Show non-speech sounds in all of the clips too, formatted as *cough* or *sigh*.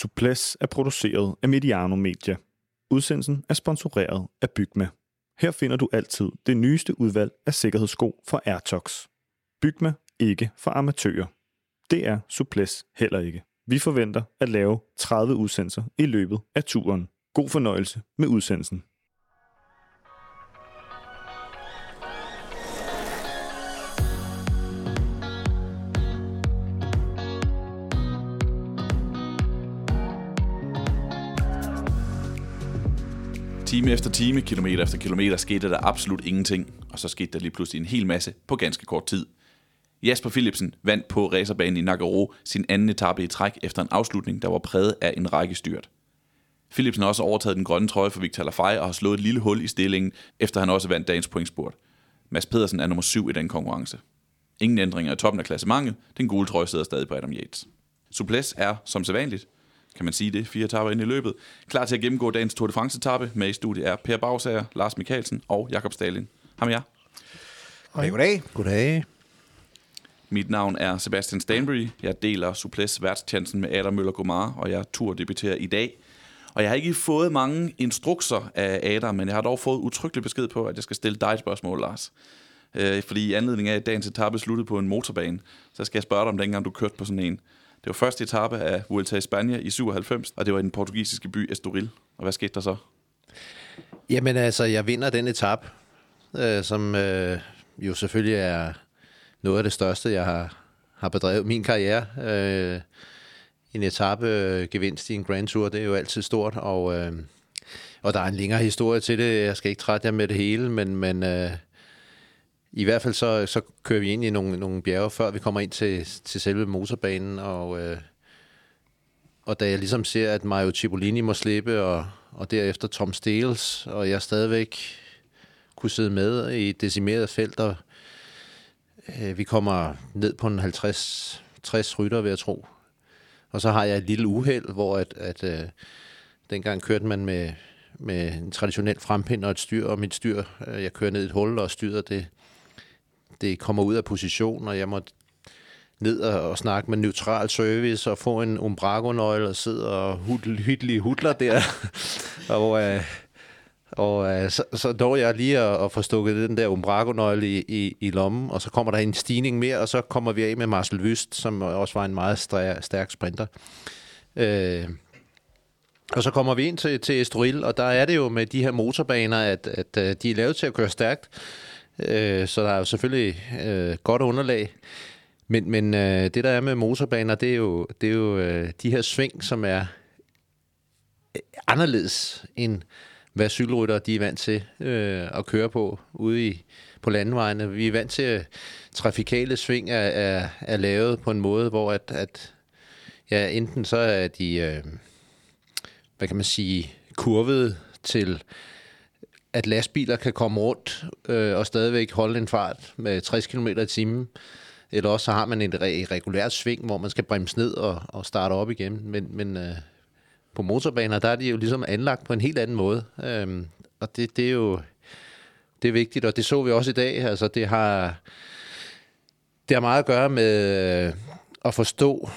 Suples er produceret af Mediano Media. Udsendelsen er sponsoreret af Bygma. Her finder du altid det nyeste udvalg af sikkerhedssko fra Airtox. Bygma ikke for amatører. Det er Suples heller ikke. Vi forventer at lave 30 udsendelser i løbet af turen. God fornøjelse med udsendelsen. Time efter time, kilometer efter kilometer, skete der absolut ingenting, og så skete der lige pludselig en hel masse på ganske kort tid. Jasper Philipsen vandt på racerbanen i Nagaro sin anden etape i træk efter en afslutning, der var præget af en række styrt. Philipsen har også overtaget den grønne trøje for Victor Lafay og har slået et lille hul i stillingen, efter han også vandt dagens pointspurt. Mads Pedersen er nummer syv i den konkurrence. Ingen ændringer i toppen af klassementet. Den gule trøje sidder stadig på Adam Yates. Suples er, som sædvanligt, kan man sige det, fire etapper ind i løbet. Klar til at gennemgå dagens Tour de France-etappe. Med i studiet er Per Bagsager, Lars Mikkelsen og Jakob Stalin. Ham jer. Hej. Goddag. Goddag. Mit navn er Sebastian Stanbury. Jeg deler Suples værtstjenesten med Adam Møller Gomar, og jeg tur debuterer i dag. Og jeg har ikke fået mange instrukser af Adam, men jeg har dog fået utrygelig besked på, at jeg skal stille dig et spørgsmål, Lars. Øh, fordi i anledning af, at dagens etape sluttede på en motorbane, så skal jeg spørge dig om dengang, du kørte på sådan en. Det var første etape af Vuelta i Spanien i 97, og det var i den portugisiske by Estoril. Og hvad skete der så? Jamen altså, jeg vinder den etape, øh, som øh, jo selvfølgelig er noget af det største, jeg har, har bedrevet min karriere. Øh, en etape øh, gevinst i en Grand Tour, det er jo altid stort, og, øh, og der er en længere historie til det. Jeg skal ikke trætte jer med det hele, men, men øh, i hvert fald så, så kører vi ind i nogle, nogle bjerge, før vi kommer ind til, til selve motorbanen, og, øh, og da jeg ligesom ser, at Mario Cipollini må slippe, og, og derefter Tom Steels, og jeg stadigvæk kunne sidde med i et decimeret felt, og øh, vi kommer ned på en 50 60 rytter, vil jeg tro. Og så har jeg et lille uheld, hvor at, at øh, dengang kørte man med, med en traditionel frempind og et styr, og mit styr, øh, jeg kører ned i et hul, og styret det, det kommer ud af position, og jeg må ned og, og snakke med neutral service og få en umbrago-nøgle og sidde og hudlige hudler der. *laughs* og øh, og øh, så, så når jeg lige at, at få stukket den der umbrago-nøgle i, i, i lommen, og så kommer der en stigning mere, og så kommer vi af med Marcel Wüst, som også var en meget stærk, stærk sprinter. Øh, og så kommer vi ind til, til Estoril, og der er det jo med de her motorbaner, at, at, at de er lavet til at køre stærkt. Øh, så der er jo selvfølgelig øh, godt underlag. Men, men øh, det, der er med motorbaner, det er jo, det er jo øh, de her sving, som er øh, anderledes end hvad cykelrytter de er vant til øh, at køre på ude i, på landevejene. Vi er vant til, at trafikale sving er, er, er lavet på en måde, hvor at, at ja, enten så er de, øh, hvad kan man sige, kurvet til at lastbiler kan komme rundt øh, og stadigvæk holde en fart med 60 km i timen. Eller også så har man et regulært sving, hvor man skal bremse ned og, og starte op igen. Men, men øh, på motorbaner, der er de jo ligesom anlagt på en helt anden måde. Øhm, og det, det er jo det er vigtigt, og det så vi også i dag. Altså, det har, det har meget at gøre med øh, at forstå,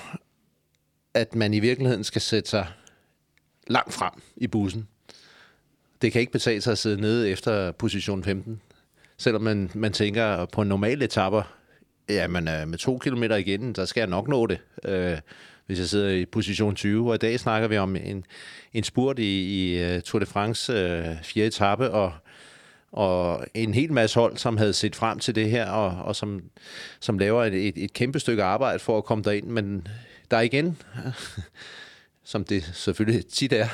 at man i virkeligheden skal sætte sig langt frem i bussen. Det kan ikke betale sig at sidde nede efter position 15. Selvom man, man tænker på normale etapper, ja, man er øh, med to kilometer igen, så skal jeg nok nå det. Øh, hvis jeg sidder i position 20. Og i dag snakker vi om en, en spurt i, i øh, Tour de France øh, fjerde etape, og, og en hel masse hold, som havde set frem til det her, og, og som, som laver et, et, et kæmpe stykke arbejde for at komme derind. Men der igen, *laughs* som det selvfølgelig tit er,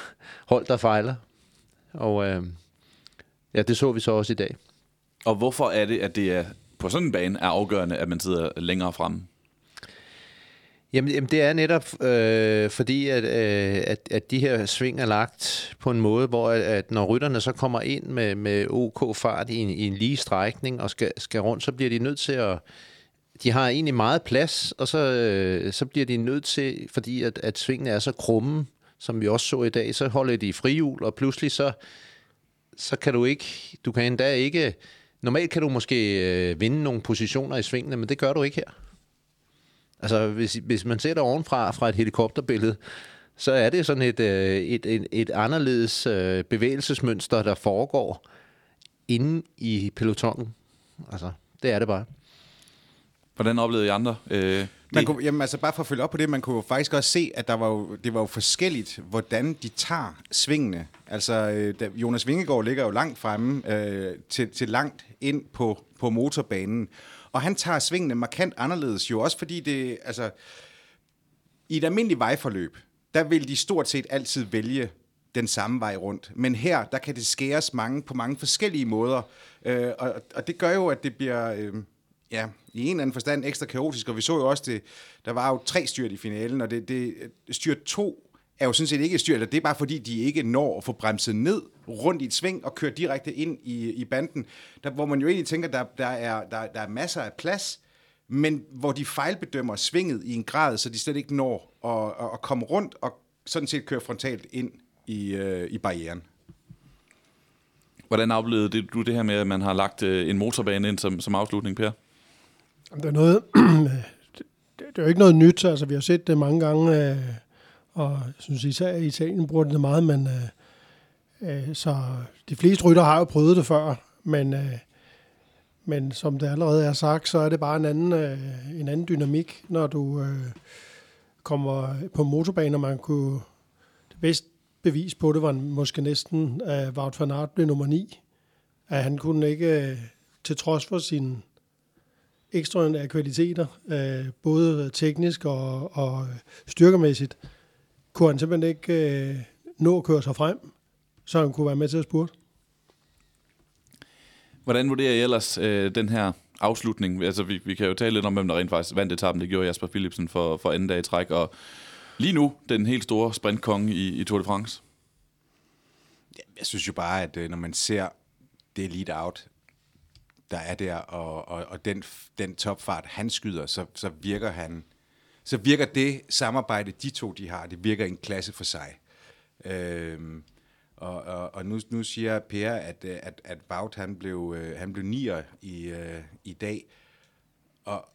hold, der fejler. Og uh, ja, det så vi så også i dag. Og hvorfor er det, at det er på sådan en bane er afgørende, at man sidder længere fremme? Jamen, jamen det er netop øh, fordi, at, øh, at, at de her sving er lagt på en måde, hvor at, at når rytterne så kommer ind med, med OK fart i en, i en lige strækning og skal, skal rundt, så bliver de nødt til at... De har egentlig meget plads, og så, øh, så bliver de nødt til, fordi at, at svingene er så krumme, som vi også så i dag, så holder de frihjul, og pludselig så, så kan du ikke... Du kan endda ikke... Normalt kan du måske øh, vinde nogle positioner i svingene, men det gør du ikke her. Altså, hvis, hvis man ser det ovenfra fra et helikopterbillede, så er det sådan et, øh, et, et, et anderledes øh, bevægelsesmønster, der foregår inde i pelotonen. Altså, det er det bare. Hvordan oplevede I andre? Øh, man kunne, jamen, altså bare for at følge op på det, man kunne jo faktisk også se, at der var jo, det var jo forskelligt, hvordan de tager svingene. Altså, øh, Jonas Vingegaard ligger jo langt fremme øh, til, til langt ind på, på motorbanen. Og han tager svingene markant anderledes, jo også fordi det, altså, i et almindeligt vejforløb, der vil de stort set altid vælge den samme vej rundt. Men her, der kan det skæres mange på mange forskellige måder. Øh, og, og det gør jo, at det bliver... Øh, ja, i en eller anden forstand ekstra kaotisk, og vi så jo også det, der var jo tre styrt i finalen, og det, det styrt to er jo sådan set ikke styrt, det er bare fordi, de ikke når at få bremset ned rundt i et sving og køre direkte ind i, i banden, der, hvor man jo egentlig tænker, der, der, er, der, der er masser af plads, men hvor de fejlbedømmer svinget i en grad, så de slet ikke når at, at, at komme rundt og sådan set køre frontalt ind i, øh, i barrieren. Hvordan oplevede det, du det her med, at man har lagt øh, en motorbane ind som, som afslutning, Per? Det er noget, *clears throat* det, er jo ikke noget nyt, altså vi har set det mange gange, øh, og jeg synes især i Italien bruger det meget, men øh, øh, så de fleste rytter har jo prøvet det før, men, øh, men som det allerede er sagt, så er det bare en anden, øh, en anden dynamik, når du øh, kommer på motorbaner, man kunne, det bedste bevis på det var måske næsten, at Wout van Aert blev nummer 9, at han kunne ikke, øh, til trods for sin ekstraordinære kvaliteter, øh, både teknisk og, og styrkemæssigt, kunne han simpelthen ikke øh, nå at køre sig frem, så han kunne være med til at spurte. Hvordan vurderer I ellers øh, den her afslutning? Altså, vi, vi kan jo tale lidt om, hvem der rent faktisk vandt etappen. Det gjorde Jasper Philipsen for, for anden dag i træk. Og lige nu, den helt store sprintkonge i, i Tour de France. Jeg synes jo bare, at øh, når man ser det lead out, der er der, og, og, og den, den topfart, han skyder, så, så virker han, så virker det samarbejde, de to de har, det virker en klasse for sig. Øhm, og, og, og nu, nu siger Per, at, at, at Wout, han blev, øh, han blev nier i, øh, i dag, og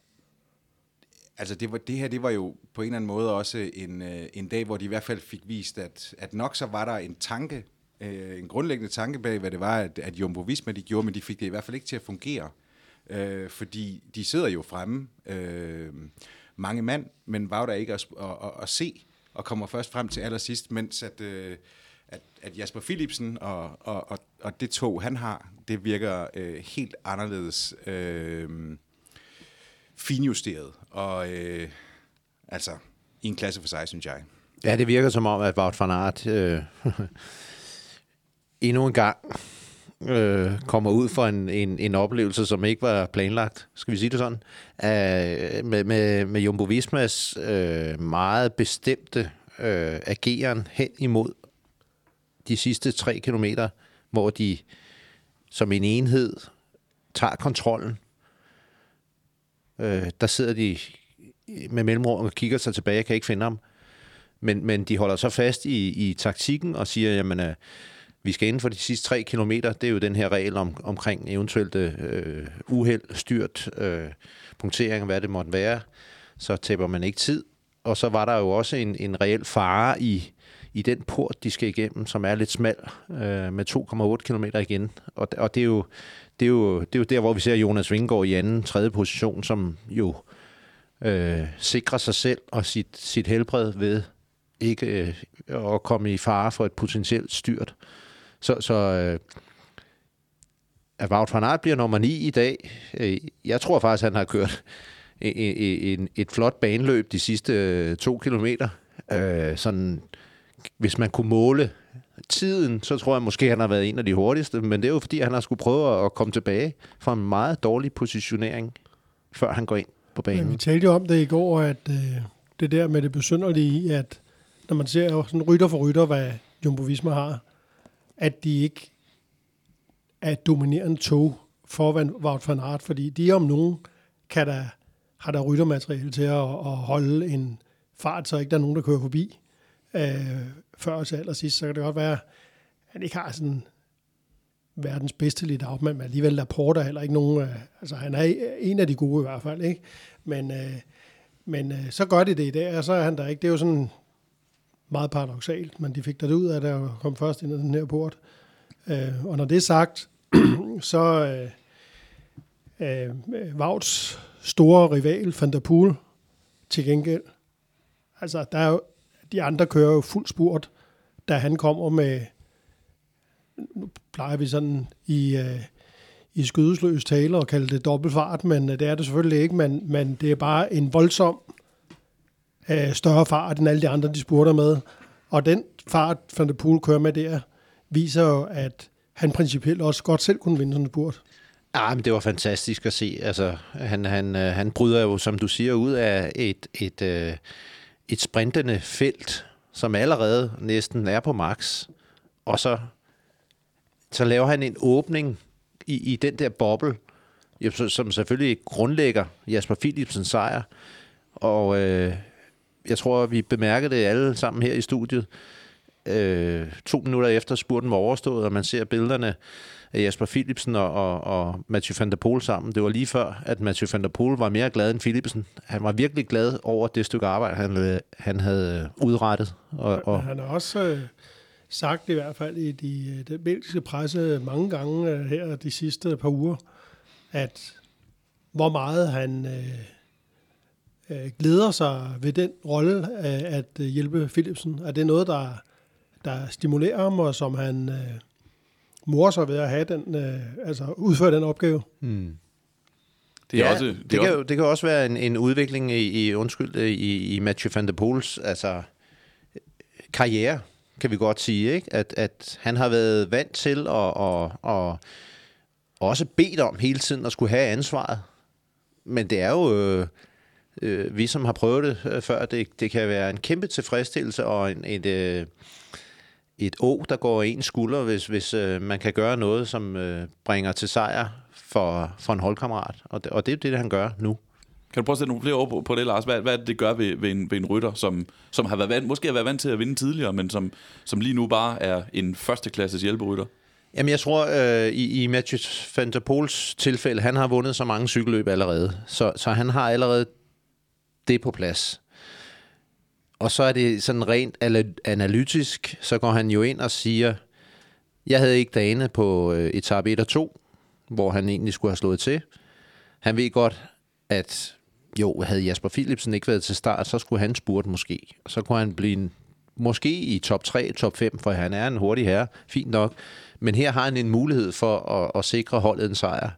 altså det, var, det her, det var jo på en eller anden måde også en, øh, en dag, hvor de i hvert fald fik vist, at, at nok så var der en tanke øh, en grundlæggende tanke bag, hvad det var, at, at Jumbo Visma de gjorde, men de fik det i hvert fald ikke til at fungere. Øh, fordi de sidder jo fremme, øh, mange mand, men var der ikke at, at, at, at se, og kommer først frem til allersidst, mens at, øh, at, at Jasper Philipsen og, og, og, og det tog, han har, det virker øh, helt anderledes øh, finjusteret, og øh, altså i en klasse for sig, synes jeg. Ja, det virker som om, at Wout van Aert øh, *laughs* endnu en gang øh, kommer ud for en, en, en oplevelse, som ikke var planlagt, skal vi sige det sådan, af, med, med, med Jumbo Vismas øh, meget bestemte øh, ageren hen imod de sidste tre kilometer, hvor de som en enhed tager kontrollen. Øh, der sidder de med mellemrum og kigger sig tilbage, jeg kan ikke finde ham. Men, men de holder så fast i, i taktikken og siger, jamen, øh, vi skal inden for de sidste tre kilometer, det er jo den her regel om, omkring eventuelt øh, uheld, styrt, øh, punktering, hvad det måtte være, så taber man ikke tid. Og så var der jo også en, en reel fare i, i den port, de skal igennem, som er lidt smal, øh, med 2,8 km igen. Og, og det, er jo, det, er jo, det er jo der, hvor vi ser Jonas Vingård i anden, tredje position, som jo øh, sikrer sig selv og sit, sit helbred ved ikke øh, at komme i fare for et potentielt styrt. Så, så øh, at Wout van Aert bliver nummer 9 i dag, øh, jeg tror faktisk, han har kørt en, en, et flot baneløb de sidste øh, to kilometer. Øh, sådan, hvis man kunne måle tiden, så tror jeg måske, han har været en af de hurtigste, men det er jo fordi, han har skulle prøve at komme tilbage fra en meget dårlig positionering, før han går ind på banen. Men vi talte jo om det i går, at øh, det der med det besynderlige i, at når man ser sådan rytter for rytter, hvad Jumbo Visma har, at de ikke er dominerende tog for Wout van Aert, fordi de om nogen kan der, har der ryttermateriale til at, at holde en fart, så ikke der er nogen, der kører forbi øh, før og til allersidst. Så kan det godt være, at han ikke har sådan verdens bedste lidt af, men alligevel Laporte er heller ikke nogen, øh, altså han er en af de gode i hvert fald, ikke? Men, øh, men øh, så gør det det i dag, og så er han der ikke, det er jo sådan meget paradoxalt, men de fik det ud af det og kom først ind ad den her port. Øh, og når det er sagt, *clears throat* så øh, øh, Vauts store rival, Van der Poel, til gengæld, altså der er jo, de andre kører jo fuld spurt, da han kommer med, nu plejer vi sådan i, øh, i skydesløs tale og kalde det dobbeltfart, men øh, det er det selvfølgelig ikke, men, men det er bare en voldsom øh, større fart end alle de andre, de spurter med. Og den fart, Van der Poel kører med der, viser jo, at han principielt også godt selv kunne vinde sådan en spurt. Ja, men det var fantastisk at se. Altså, han, han, øh, han bryder jo, som du siger, ud af et, et, et, et sprintende felt, som allerede næsten er på max. Og så, så laver han en åbning i, i den der boble, som selvfølgelig grundlægger Jasper Philipsens sejr. Og øh, jeg tror, vi bemærkede det alle sammen her i studiet. Øh, to minutter efter spurten var overstået, og man ser billederne af Jasper Philipsen og, og, og Mathieu van der Poel sammen. Det var lige før, at Mathieu van der Poel var mere glad end Philipsen. Han var virkelig glad over det stykke arbejde, han, øh, han havde øh, udrettet. Og, og han har også øh, sagt i hvert fald i de, øh, den belgiske presse mange gange øh, her de sidste par uger, at hvor meget han... Øh, øh, glæder sig ved den rolle af at øh, hjælpe Philipsen? Er det noget, der, der stimulerer ham, og som han øh, morer sig ved at have den, øh, altså udføre den opgave? Hmm. Det, er ja, også, det, det, kan, også... det kan også være en, en udvikling i, i undskyld, i, i Mathieu van der Poels altså, karriere, kan vi godt sige, ikke? At, at han har været vant til at, og, og også bedt om hele tiden at skulle have ansvaret. Men det er jo... Øh, øh, vi som har prøvet det øh, før, det, det kan være en kæmpe tilfredsstillelse og en, et, øh, et å, der går en skulder, hvis, hvis øh, man kan gøre noget, som øh, bringer til sejr for, for en holdkammerat. Og det, og det er det, han gør nu. Kan du prøve at sætte nogle flere ord på, på det, Lars? Hvad, hvad det, det gør ved, ved, en, ved en rytter, som, som har været vant, måske har været vant til at vinde tidligere, men som, som lige nu bare er en førsteklasses hjælperytter? Jamen, jeg tror, øh, i, i Mathieu van der Poels tilfælde, han har vundet så mange cykelløb allerede, så, så han har allerede det på plads. Og så er det sådan rent analytisk, så går han jo ind og siger, jeg havde ikke dagene på øh, etape 1 og 2, hvor han egentlig skulle have slået til. Han ved godt, at jo, havde Jasper Philipsen ikke været til start, så skulle han spurte måske. Så kunne han blive en, måske i top 3, top 5, for han er en hurtig herre, fint nok. Men her har han en mulighed for at, at sikre holdet en sejr.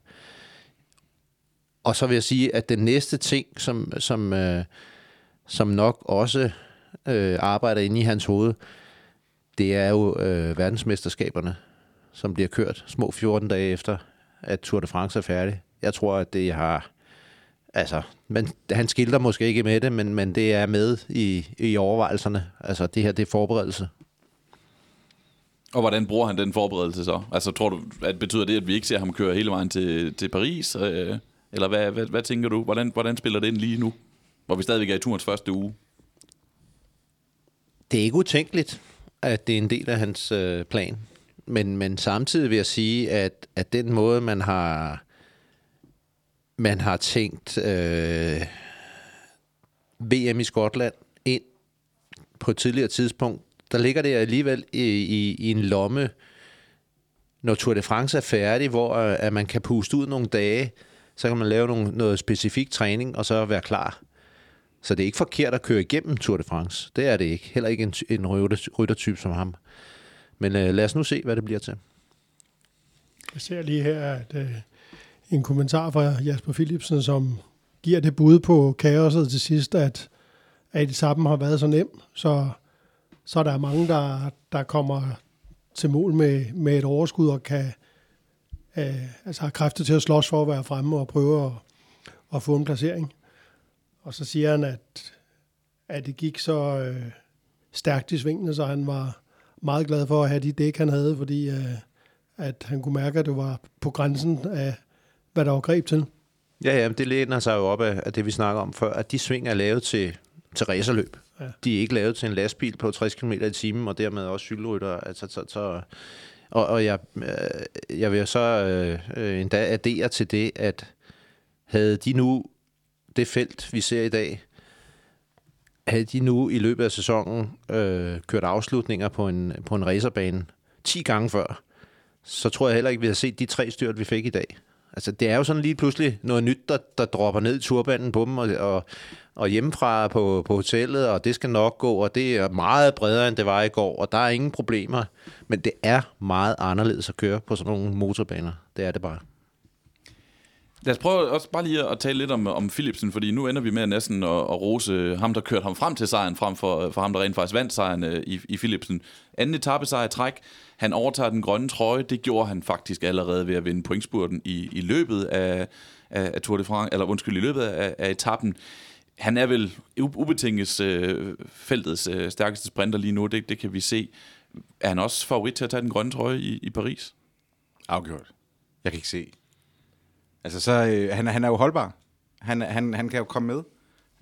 Og så vil jeg sige, at den næste ting, som, som, øh, som nok også øh, arbejder inde i hans hoved, det er jo øh, verdensmesterskaberne, som bliver kørt små 14 dage efter, at Tour de France er færdig. Jeg tror, at det har... Altså, men han skilter måske ikke med det, men, men det er med i, i overvejelserne. Altså, det her, det er forberedelse. Og hvordan bruger han den forberedelse så? Altså, tror du, at betyder det, at vi ikke ser ham køre hele vejen til, til Paris? Øh? Eller hvad, hvad, hvad tænker du? Hvordan, hvordan spiller det ind lige nu, hvor vi stadigvæk er i turens første uge? Det er ikke utænkeligt, at det er en del af hans øh, plan. Men, men samtidig vil jeg sige, at, at den måde, man har, man har tænkt øh, VM i Skotland ind på et tidligere tidspunkt, der ligger det alligevel i, i, i en lomme, når Tour de France er færdig, hvor øh, at man kan puste ud nogle dage, så kan man lave nogle, noget specifik træning, og så være klar. Så det er ikke forkert at køre igennem Tour de France. Det er det ikke. Heller ikke en, en ryttertype som ham. Men øh, lad os nu se, hvad det bliver til. Jeg ser lige her, at øh, en kommentar fra Jasper Philipsen, som giver det bud på kaoset til sidst, at, at etappen har været så nem, så, så der er mange, der, der kommer til mål med, med et overskud og kan, øh, altså har kræfter til at slås for at være fremme og prøve at, at få en placering. Og så siger han, at, at det gik så øh, stærkt i svingene, så han var meget glad for at have de dæk, han havde, fordi øh, at han kunne mærke, at det var på grænsen af, hvad der var greb til. Ja, ja, det læner sig jo op af, af det, vi snakker om før, at de sving er lavet til, til racerløb. Ja. De er ikke lavet til en lastbil på 60 km i timen, og dermed også cykelrytter. Altså, så, så, og, og jeg, øh, jeg vil så øh, øh, endda addere til det, at havde de nu det felt, vi ser i dag, havde de nu i løbet af sæsonen øh, kørt afslutninger på en, på en racerbane 10 gange før, så tror jeg heller ikke, vi har set de tre styrt, vi fik i dag. Altså, det er jo sådan lige pludselig noget nyt, der, der dropper ned i turbanen på dem, og, og, og hjemmefra på, på hotellet, og det skal nok gå, og det er meget bredere, end det var i går, og der er ingen problemer. Men det er meget anderledes at køre på sådan nogle motorbaner. Det er det bare. Lad os prøve også bare lige at tale lidt om, om Philipsen, fordi nu ender vi med næsten at, at rose ham, der kørte ham frem til sejren, frem for, for ham, der rent faktisk vandt sejren øh, i, i Philipsen. Anden etape sejr træk. Han overtager den grønne trøje. Det gjorde han faktisk allerede ved at vinde pointspurten i, i løbet af, af, af Tour de France, eller undskyld, i løbet af, af etappen. Han er vel ubetinget øh, feltets øh, stærkeste sprinter lige nu, det, det kan vi se. Er han også favorit til at tage den grønne trøje i, i Paris? Afgjort. Jeg kan ikke se. Altså, så, øh, han, han er jo holdbar. Han, han, han kan jo komme med.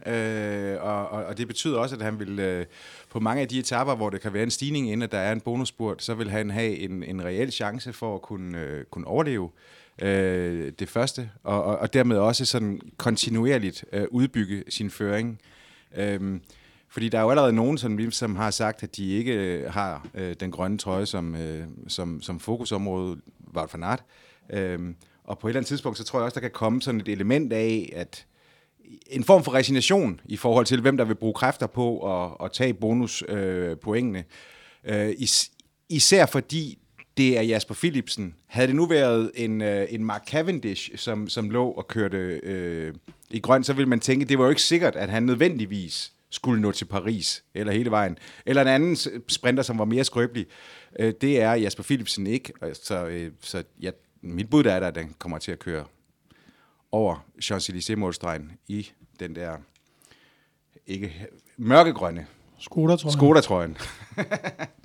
Øh, og, og, og det betyder også, at han vil øh, på mange af de etaper, hvor der kan være en stigning, inden der er en bonusspurt, så vil han have en, en reel chance for at kunne, øh, kunne overleve øh, øh, det første, og, og, og dermed også sådan kontinuerligt øh, udbygge sin føring. Øh, fordi der er jo allerede nogen, som, som har sagt, at de ikke øh, har øh, den grønne trøje som, øh, som, som fokusområde, var for nat. Øh, og på et eller andet tidspunkt, så tror jeg også, der kan komme sådan et element af, at en form for resignation i forhold til, hvem der vil bruge kræfter på at, at tage bonuspoengene. Øh, øh, is, især fordi det er Jasper Philipsen. Havde det nu været en, øh, en Mark Cavendish, som, som lå og kørte øh, i grøn, så ville man tænke, det var jo ikke sikkert, at han nødvendigvis skulle nå til Paris, eller hele vejen. Eller en anden sprinter, som var mere skrøbelig. Øh, det er Jasper Philipsen ikke. Så, øh, så ja, mit bud er, at den kommer til at køre over Champs-Élysées-målstregen i den der ikke mørkegrønne Skoda-trøjen. Skoda-trøjen. *laughs*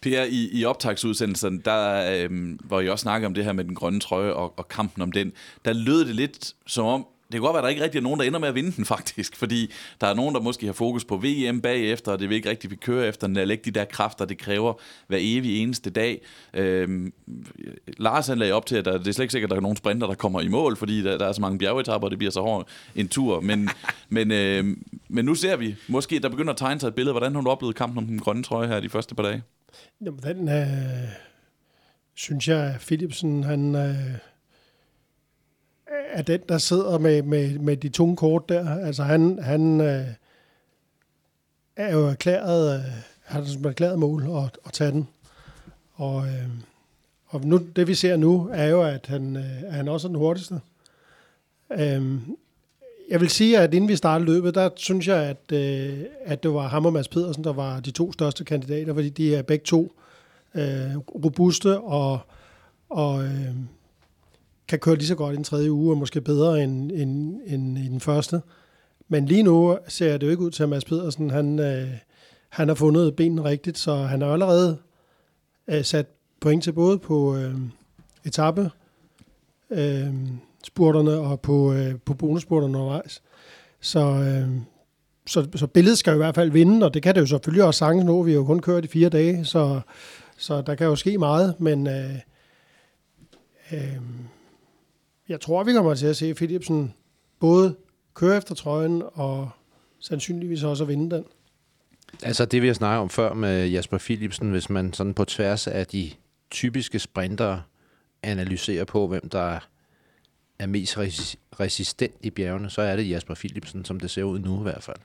Per, i, i optagsudsendelsen, der, øhm, hvor I også snakker om det her med den grønne trøje og, og kampen om den, der lød det lidt som om, det kan godt være, at der ikke rigtig er nogen, der ender med at vinde den *laughs* faktisk, fordi der er nogen, der måske har fokus på VM bagefter, og det vil ikke rigtig vi kører efter, når lægge de der kræfter, det kræver hver evig eneste dag. Øhm, Lars han lagde op til, at der, det er slet ikke sikkert, at der er nogen sprinter, der kommer i mål, fordi der, der er så mange bjergetapper, og det bliver så hård en tur. Men, *laughs* men, øhm, men nu ser vi, måske der begynder at tegne sig et billede. Hvordan har du oplevet kampen om den grønne trøje her de første par dage? Jamen, den øh, synes jeg, at Philipsen, han... Øh, er den, der sidder med, med, med de tunge kort der. Altså han, han øh, er jo erklæret, øh, har som erklæret mål at, at tage den. Og, øh, og nu, det vi ser nu, er jo, at han, øh, er han også er den hurtigste. Øh, jeg vil sige, at inden vi startede løbet, der synes jeg, at, øh, at det var ham og Mads Pedersen, der var de to største kandidater, fordi de er begge to øh, robuste og, og øh, kan køre lige så godt i den tredje uge, og måske bedre end, end, end i den første. Men lige nu ser det jo ikke ud til, at Mads Pedersen han, øh, han har fundet benene rigtigt, så han har allerede øh, sat point til både på øh, etape, øh, spurterne og på, øh, på bonusspurterne undervejs. Så, øh, så, så billedet skal jo i hvert fald vinde, og det kan det jo selvfølgelig også sagtens nå. Vi har jo kun kørt i fire dage, så, så der kan jo ske meget, men øh, øh, jeg tror, vi kommer til at se Philipsen både køre efter trøjen og sandsynligvis også at vinde den. Altså det, vi har snakket om før med Jasper Philipsen, hvis man sådan på tværs af de typiske sprinter analyserer på, hvem der er mest resistent i bjergene, så er det Jasper Philipsen, som det ser ud nu i hvert fald.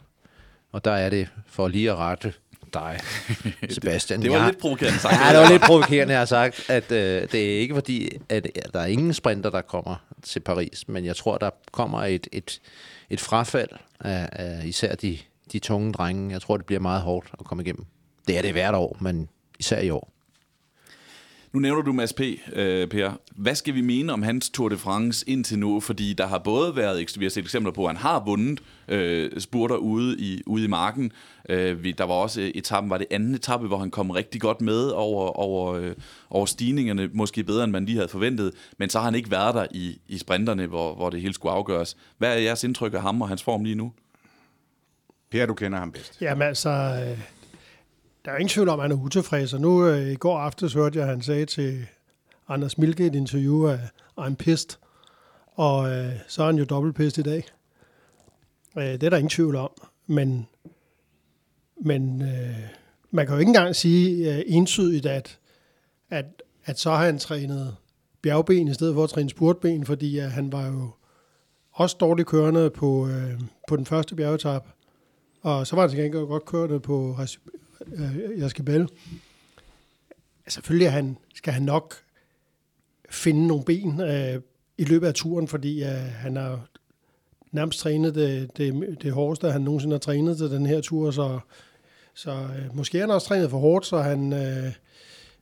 Og der er det, for lige at rette dig, *laughs* Sebastian. det, det var jeg, lidt provokerende sagt. Ja, det var lidt provokerende, jeg har sagt, at øh, det er ikke fordi, at, at der er ingen sprinter, der kommer til Paris, men jeg tror, der kommer et, et, et frafald af, af især de, de tunge drenge. Jeg tror, det bliver meget hårdt at komme igennem. Det er det hvert år, men især i år. Nu nævner du Mads P., øh, Per. Hvad skal vi mene om hans Tour de France indtil nu? Fordi der har både været, vi har set eksempler på, at han har vundet øh, spurter ude i, ude i marken. Øh, vi, der var også etappen, var det anden etape, hvor han kom rigtig godt med over, over, øh, over stigningerne, måske bedre, end man lige havde forventet. Men så har han ikke været der i, i sprinterne, hvor, hvor det hele skulle afgøres. Hvad er jeres indtryk af ham og hans form lige nu? Per, du kender ham bedst. Jamen altså, øh, der er ingen tvivl om, at han er utilfreds. Og nu øh, i går aftes hørte jeg, at han sagde til Anders Milke i et interview, at I'm pissed. Og øh, så er han jo dobbelt pissed i dag. Øh, det er der ingen tvivl om. Men men øh, man kan jo ikke engang sige øh, entydigt, at, at, at så har han trænet bjergben i stedet for at træne spurtben, fordi øh, han var jo også dårligt kørende på, øh, på den første bjergetap. Og så var han til gengæld godt kørende på øh, jeg skal Jaskebel. Selvfølgelig han, skal han nok finde nogle ben øh, i løbet af turen, fordi øh, han har nærmest trænet det, det, det hårdeste, han nogensinde har trænet til den her tur, så, så øh, måske har han også trænet for hårdt, så han, øh,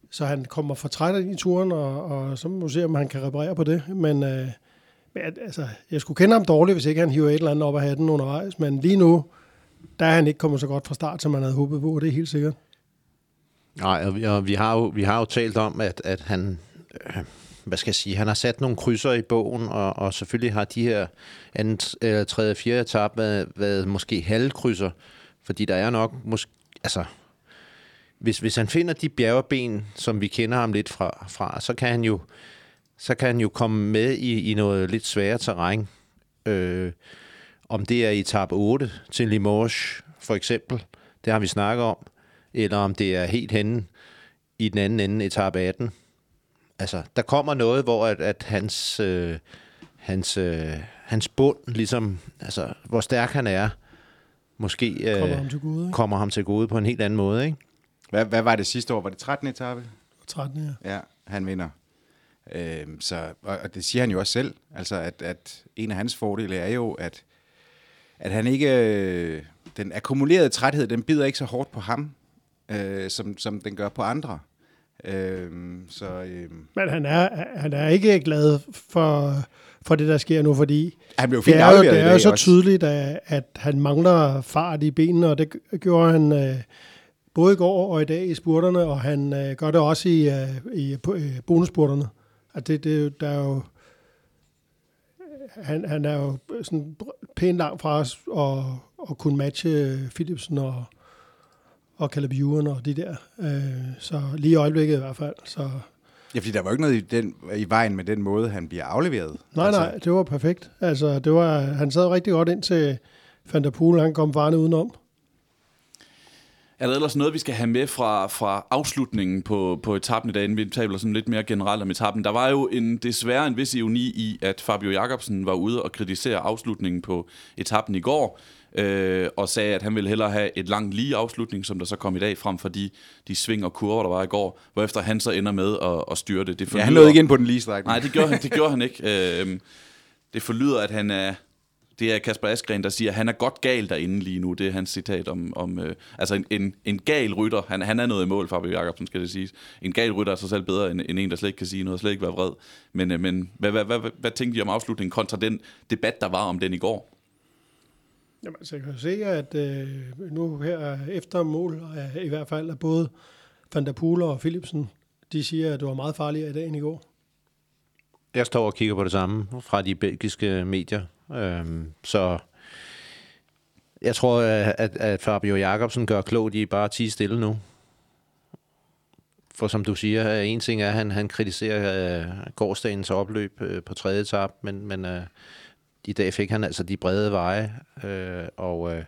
så han kommer for træt af i turen, og, og så må vi se, om han kan reparere på det. Men, øh, men altså, jeg skulle kende ham dårligt, hvis ikke han hiver et eller andet op af hatten undervejs, men lige nu, der er han ikke kommet så godt fra start, som man havde håbet på, det er helt sikkert. Nej, og vi, og vi, har, jo, vi har jo talt om, at, at han... Øh hvad skal jeg sige, han har sat nogle krydser i bogen, og, og selvfølgelig har de her anden, eller tredje, fjerde etap været, været måske halvkrydser, fordi der er nok, måske, altså, hvis, hvis han finder de bjergeben, som vi kender ham lidt fra, fra så kan han jo, så kan han jo komme med i, i noget lidt sværere terræn. Øh, om det er i etap 8 til Limoges, for eksempel, det har vi snakket om, eller om det er helt henne i den anden ende, etap 18, altså, der kommer noget, hvor at, at hans, øh, hans, øh, hans bund, ligesom, altså, hvor stærk han er, måske øh, kommer, ham til gode, ikke? kommer ham til gode på en helt anden måde, ikke? Hvad, hvad var det sidste år? Var det 13. etape? 13. Ja. Ja, han vinder. Øhm, så, og, og det siger han jo også selv, altså at, at en af hans fordele er jo, at, at han ikke, øh, den akkumulerede træthed, den bider ikke så hårdt på ham, øh, som, som den gør på andre. Øhm, så, øhm. Men han er, han er ikke glad for, for det, der sker nu, fordi han blev fint det er jo, det er jo så også. tydeligt, at, at han mangler fart i benene, og det gjorde han øh, både i går og i dag i spurterne, og han øh, gør det også i, øh, i øh, bonusspurterne. At det, det, der er jo, han, han er jo sådan pænt langt fra os og, og kunne matche Philipsen og, og Caleb Ewan og de der. Øh, så lige i øjeblikket i hvert fald. Så. Ja, fordi der var jo ikke noget i, den, i vejen med den måde, han bliver afleveret. Nej, altså. nej, det var perfekt. Altså, det var, han sad rigtig godt ind til Van der Poel, han kom varende udenom. Er der ellers noget, vi skal have med fra, fra afslutningen på, på etappen i dag, inden vi taler sådan lidt mere generelt om etappen? Der var jo en, desværre en vis ironi i, at Fabio Jacobsen var ude og kritisere afslutningen på etappen i går, øh, og sagde, at han ville hellere have et langt lige afslutning, som der så kom i dag, frem for de, de sving og kurver, der var i går, hvorefter han så ender med at, at styre det. det forlyder, ja, han nåede ikke ind på den lige strækning. Nej, det gjorde han, det gjorde han ikke. Øh, det forlyder, at han er det er Kasper Askren, der siger, at han er godt gal derinde lige nu. Det er hans citat om, om øh, altså en, en, en gal rytter. Han, han er noget i mål, Fabio Jacobsen, skal det siges. En gal rytter er så selv bedre end, end en, der slet ikke kan sige noget, og slet ikke være vred. Men, øh, men hvad, hvad, hvad, hvad, hvad tænkte I om afslutningen kontra den debat, der var om den i går? Jamen, så jeg kan se, at øh, nu her efter mål, øh, i hvert fald, at både Van der Poel og Philipsen, de siger, at det var meget farligere i dag end i går. Jeg står og kigger på det samme fra de belgiske medier. Øhm, så jeg tror, at, at Fabio Jacobsen gør klogt i bare at tige stille nu. For som du siger, øh, en ting er, at han, han kritiserer øh, gårdsdagens opløb øh, på tredje etap, men, men øh, i dag fik han altså de brede veje, øh, og øh,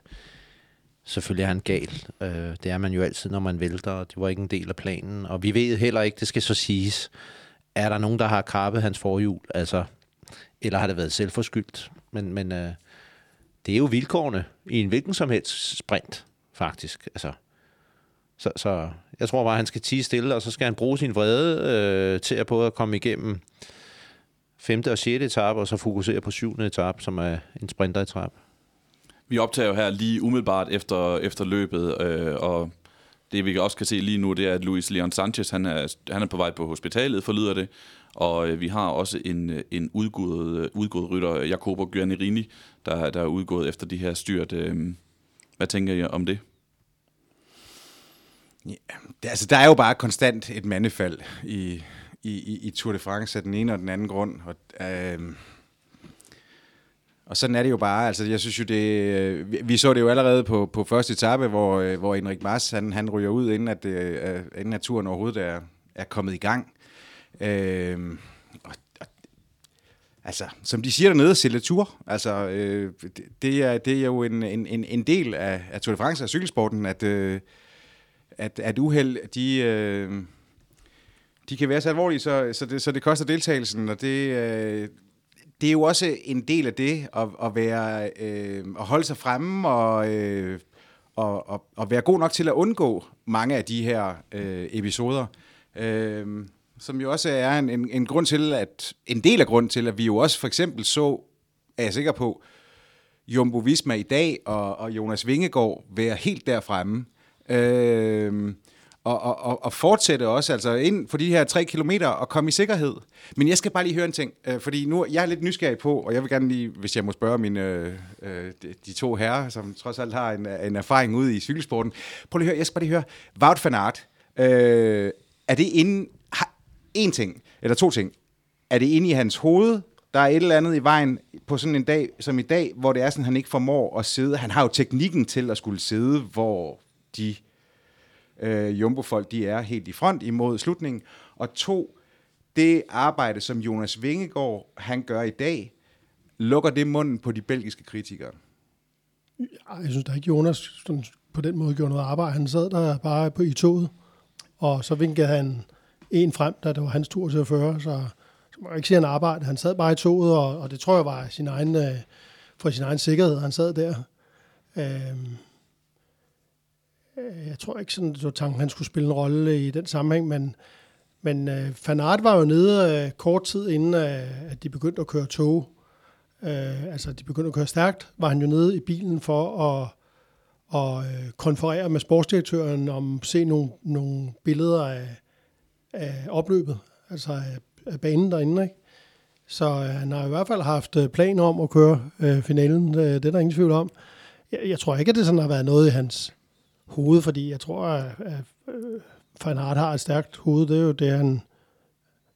selvfølgelig er han gal. Øh, det er man jo altid, når man vælter, og det var ikke en del af planen. Og vi ved heller ikke, det skal så siges, er der nogen, der har krabbet hans forhjul? Altså, eller har det været selvforskyldt? Men, men øh, det er jo vilkårene i en hvilken som helst sprint, faktisk. Altså, så, så jeg tror bare, at han skal tige stille, og så skal han bruge sin vrede øh, til at både at komme igennem 5. og 6. etape, og så fokusere på 7. etape, som er en sprinteretape. Vi optager jo her lige umiddelbart efter, efter løbet, øh, og det vi også kan se lige nu, det er, at Luis Leon Sanchez, han er, han er på vej på hospitalet, forlyder det. Og øh, vi har også en, øh, en udgået, øh, udgået rytter, Jacobo Guarnerini, der, der er udgået efter de her styrt. Øh, hvad tænker I om det? Ja, det, altså, der er jo bare konstant et mandefald i, i, i Tour de France af den ene og den anden grund. Og, øh, og sådan er det jo bare. Altså, jeg synes jo, det, øh, vi, vi så det jo allerede på, på første etape, hvor, øh, hvor Henrik Mars, han, han ryger ud, inden at, det, inden at turen overhovedet er, er kommet i gang. Øh, og, og, altså, som de siger dernede, seletur. Altså, øh, det, det, er, det er jo en, en, en, en del af, af Tour de France og cykelsporten, at, øh, at, at uheld, de, øh, de kan være så alvorlige, så, så, det, så det koster deltagelsen, og det, øh, det er jo også en del af det, at, at, være, øh, at holde sig fremme og, øh, og, og, og være god nok til at undgå mange af de her øh, episoder. Øh, som jo også er en, en, en grund til, at en del af grund til, at vi jo også for eksempel så, er jeg sikker på, Jumbo Visma i dag og, og Jonas Vingegaard være helt der fremme. Øh, og, og, og, og fortsætte også, altså ind for de her tre kilometer og komme i sikkerhed. Men jeg skal bare lige høre en ting, øh, fordi nu jeg er lidt nysgerrig på, og jeg vil gerne lige, hvis jeg må spørge mine, øh, øh de, de to herrer, som trods alt har en, en erfaring ude i cykelsporten. Prøv lige at høre, jeg skal bare lige høre, Wout van Aert, øh, er det inden, har, en ting, eller to ting, er det inde i hans hoved, der er et eller andet i vejen på sådan en dag som i dag, hvor det er sådan, han ikke formår at sidde. Han har jo teknikken til at skulle sidde, hvor de øh, jumbofolk, de er helt i front imod slutningen. Og to, det arbejde, som Jonas Vingegaard, han gør i dag, lukker det munden på de belgiske kritikere? Jeg synes da ikke, Jonas sådan, på den måde gjorde noget arbejde. Han sad der bare på i toget, og så vinkede han en frem, da det var hans tur til at føre, så, så må jeg ikke sige, han arbejde. Han sad bare i toget, og, og det tror jeg var sin egen, øh, for sin egen sikkerhed, han sad der. Øhm, Øh, jeg tror ikke sådan, det var tanken, han skulle spille en rolle i den sammenhæng, men, men øh, Fanart var jo nede øh, kort tid inden, øh, at de begyndte at køre tog. Øh, altså, de begyndte at køre stærkt, var han jo nede i bilen for at og øh, konferere med sportsdirektøren om at se nogle, nogle billeder af, af opløbet, altså af, af banen derinde. Ikke? Så øh, han har i hvert fald haft øh, planer om at køre øh, finalen, øh, det er der ingen tvivl om. Jeg, jeg tror ikke, at det sådan har været noget i hans hoved, fordi jeg tror, at, at øh, har et stærkt hoved. Det er jo det, han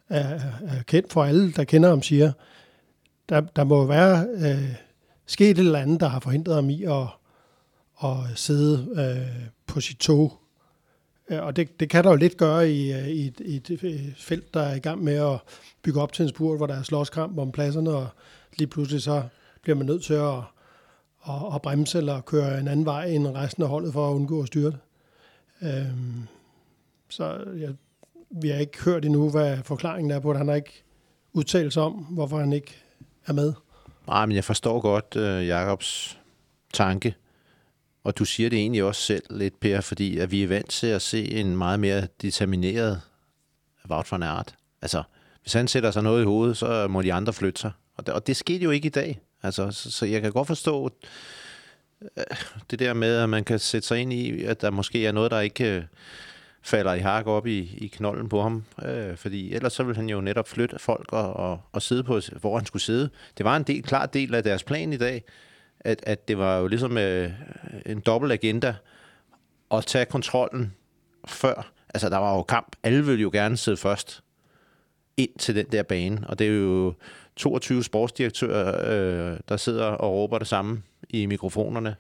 er, er kendt for alle, der kender ham, siger. Der, der må være øh, sket et eller andet, der har forhindret ham i at, at sidde øh, på sit tog. Øh, og det, det kan der jo lidt gøre i, øh, i, et, i et øh, felt, der er i gang med at bygge op til en spurt, hvor der er slåskamp om pladserne, og lige pludselig så bliver man nødt til at, at, at bremse eller køre en anden vej end resten af holdet for at undgå at styre det. Øhm, så jeg, vi har ikke hørt endnu, hvad forklaringen er på det. Han har ikke udtalt sig om, hvorfor han ikke er med. Nej, men jeg forstår godt uh, Jakobs tanke. Og du siger det egentlig også selv lidt, Per, fordi at vi er vant til at se en meget mere determineret Wout van Aert. Altså, hvis han sætter sig noget i hovedet, så må de andre flytte sig. Og det, og det skete jo ikke i dag. Altså, så, så jeg kan godt forstå øh, det der med, at man kan sætte sig ind i, at der måske er noget, der ikke øh, falder i hak op i, i knollen på ham. Øh, fordi ellers så ville han jo netop flytte folk og, og, og sidde på, hvor han skulle sidde. Det var en del, klar del af deres plan i dag, at, at det var jo ligesom øh, en dobbelt agenda at tage kontrollen før. Altså, der var jo kamp. Alle ville jo gerne sidde først ind til den der bane, og det er jo 22 sportsdirektører, øh, der sidder og råber det samme i mikrofonerne.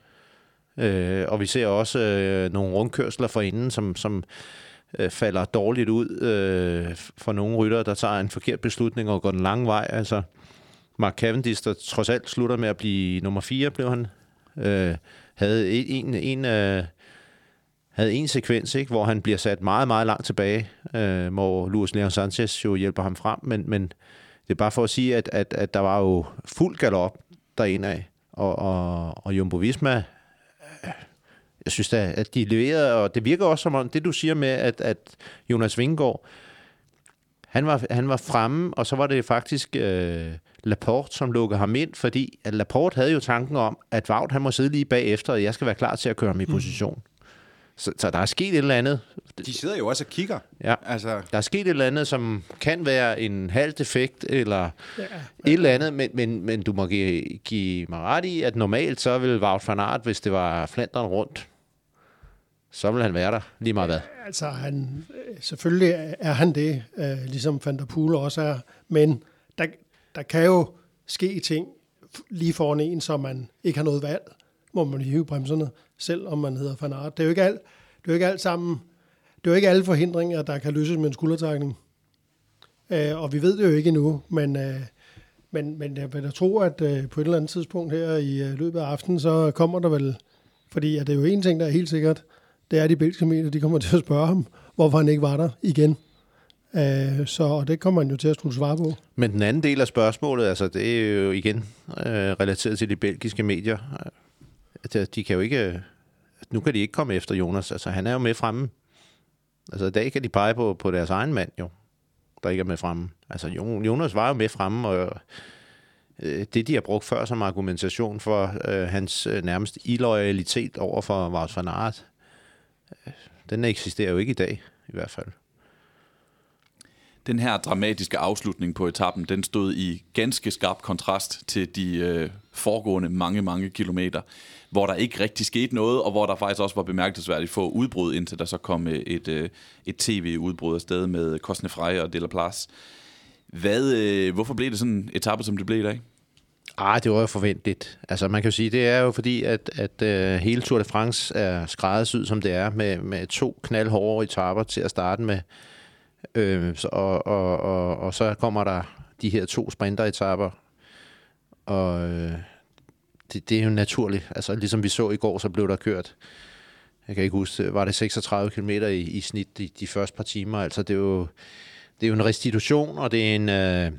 Øh, og vi ser også øh, nogle rundkørsler for inden, som, som øh, falder dårligt ud øh, for nogle ryttere, der tager en forkert beslutning og går den lange vej. Altså, Mark Cavendish, der trods alt slutter med at blive nummer 4, blev han, øh, havde en, en, øh, havde en sekvens, ikke, hvor han bliver sat meget, meget langt tilbage, øh, hvor Luis Leon Sanchez jo hjælper ham frem, men, men det er bare for at sige, at, at, at der var jo fuld galop derinde af, og, og, og Jumbo Visma, jeg synes da, at de leverede, og det virker også som om, det du siger med, at, at Jonas Vingegaard, han var, han var fremme, og så var det faktisk øh, Laporte, som lukkede ham ind, fordi at Laporte havde jo tanken om, at Wout han må sidde lige bagefter, og jeg skal være klar til at køre ham i position. Mm. Så, så der er sket et eller andet. De sidder jo også og kigger. Ja. Altså, Der er sket et eller andet, som kan være en halv defekt, eller ja. et eller andet, men, men, men du må give, give mig ret i, at normalt så ville Wout van Aert, hvis det var Flandern rundt, så vil han være der, lige meget hvad. Altså, han, selvfølgelig er han det, øh, ligesom Van der Poel også er, men der, der kan jo ske ting lige foran en, så man ikke har noget valg, må man hive bremserne, selv om man hedder Fanart. Det er jo ikke alt, det er jo ikke alt sammen, det er jo ikke alle forhindringer, der kan løses med en skuldertrækning. Øh, og vi ved det jo ikke endnu, men øh, Men, men jeg vil da tro, at øh, på et eller andet tidspunkt her i øh, løbet af aftenen, så kommer der vel... Fordi at det er jo en ting, der er helt sikkert, det er, at de belgiske medier, de kommer til at spørge ham, hvorfor han ikke var der igen. Øh, så og det kommer han jo til at skulle svare på. Men den anden del af spørgsmålet, altså det er jo igen øh, relateret til de belgiske medier at øh, de kan jo ikke... Øh, nu kan de ikke komme efter Jonas. Altså, han er jo med fremme. Altså, i dag kan de pege på, på deres egen mand, jo, der ikke er med fremme. Altså, Jonas var jo med fremme, og øh, det, de har brugt før som argumentation for øh, hans øh, nærmest illoyalitet over for Wout van Aert, øh, den eksisterer jo ikke i dag, i hvert fald. Den her dramatiske afslutning på etappen, den stod i ganske skarp kontrast til de øh, foregående mange, mange kilometer, hvor der ikke rigtig skete noget, og hvor der faktisk også var bemærkelsesværdigt få udbrud, indtil der så kom øh, et, øh, et tv-udbrud afsted med Cosnefrey og Delaplace. Hvad, øh, hvorfor blev det sådan en etape, som det blev i dag? Ah, det var jo forventeligt. Altså man kan jo sige, det er jo fordi, at, at uh, hele Tour de France er skræddersyet, som det er, med, med to knaldhårde etaper til at starte med. Øh, så, og, og, og, og så kommer der de her to sprinteretapper, og øh, det, det er jo naturligt. Altså ligesom vi så i går, så blev der kørt, jeg kan ikke huske, var det 36 km i, i snit de, de første par timer. Altså det er jo, det er jo en restitution, og det er en... Øh,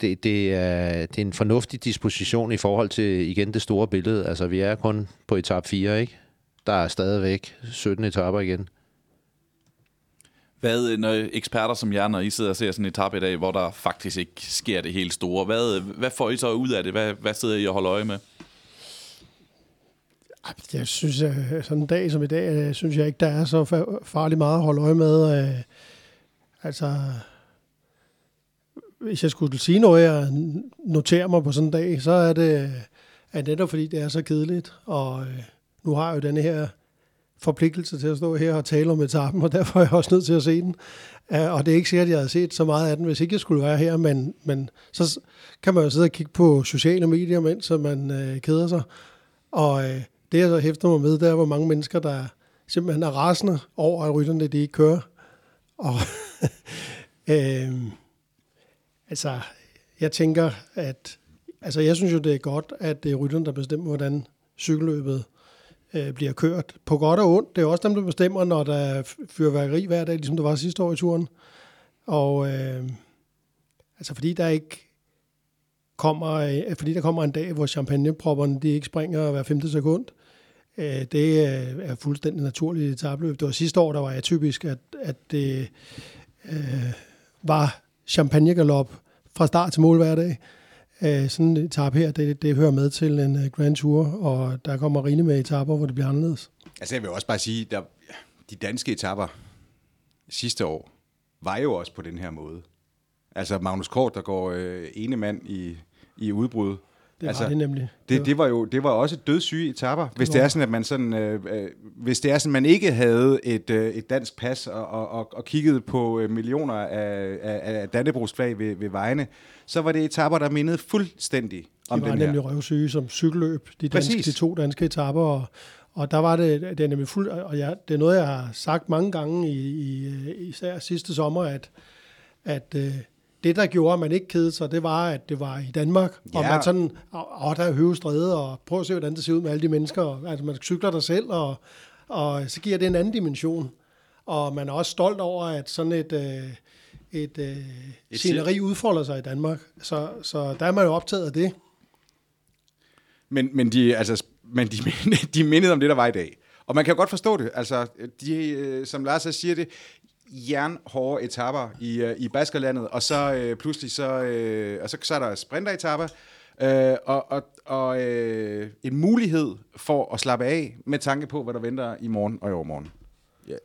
det, det, er, det er en fornuftig disposition i forhold til, igen, det store billede. Altså, vi er kun på etap 4, ikke? Der er stadigvæk 17 etapper igen. Hvad, når eksperter som jer, når I sidder og ser sådan en etape i dag, hvor der faktisk ikke sker det helt store, hvad, hvad får I så ud af det? Hvad, hvad sidder I og holder øje med? Jeg synes, at sådan en dag som i dag, øh, synes jeg ikke, der er så farligt meget at holde øje med. Øh, altså, hvis jeg skulle sige noget, jeg noterer mig på sådan en dag, så er det at netop fordi, det er så kedeligt. Og øh, nu har jeg jo denne her forpligtelse til at stå her og tale om etappen, og derfor er jeg også nødt til at se den. Uh, og det er ikke sikkert, at jeg havde set så meget af den, hvis ikke jeg skulle være her, men, men så kan man jo sidde og kigge på sociale medier, mens man øh, keder sig. Og øh, det, jeg så hæfter mig med, det er, hvor mange mennesker, der simpelthen er rasende over, at rytterne de ikke kører. Og *laughs* øh, altså, jeg tænker, at altså, jeg synes jo, det er godt, at det er rytterne, der bestemmer, hvordan cykelløbet øh, bliver kørt. På godt og ondt. Det er også dem, der bestemmer, når der er fyrværkeri hver dag, ligesom der var sidste år i turen. Og øh, altså fordi der ikke kommer, øh, fordi der kommer en dag, hvor champagnepropperne de ikke springer hver femte sekund, øh, det øh, er fuldstændig naturligt i etabløb. Det var sidste år, der var atypisk, at, at det øh, var champagnegalop fra start til mål hver dag. Øh, sådan en etape her, det, det hører med til en uh, Grand Tour, og der kommer rigeligt med etaper, hvor det bliver anderledes. Altså jeg vil også bare sige, der, de danske etaper sidste år var jo også på den her måde. Altså Magnus Kort, der går øh, ene mand i, i udbrud, det altså, det nemlig. Det, det, var jo det var også dødssyge etapper. Hvis det er sådan at man sådan øh, øh, hvis det er sådan man ikke havde et øh, et dansk pas og, og, og, og kiggede på øh, millioner af, af, af Dannebrogsflag ved, ved vejene, så var det etapper der mindede fuldstændig om den her. De var nemlig røvsyge som cykelløb, de, danske, de to danske etapper og og der var det, det er nemlig fuld, og jeg, det er noget, jeg har sagt mange gange, i, i, især sidste sommer, at, at øh, det, der gjorde, at man ikke kedede sig, det var, at det var i Danmark. Ja. Og man sådan, åh, der er høvestræde, og prøv at se, hvordan det ser ud med alle de mennesker. Og, altså, man cykler der selv, og, og så giver det en anden dimension. Og man er også stolt over, at sådan et, øh, et, øh, et sceneri udfolder sig i Danmark. Så, så der er man jo optaget af det. Men, men, de, altså, men de, *laughs* de mindede om det, der var i dag. Og man kan jo godt forstå det. Altså, de, øh, som Lars siger det, jernhårde etapper i, uh, i Baskerlandet, og så uh, pludselig så, uh, og så, så er der sprinteretapper, uh, og, og, og uh, en mulighed for at slappe af med tanke på, hvad der venter i morgen og i overmorgen. Ja,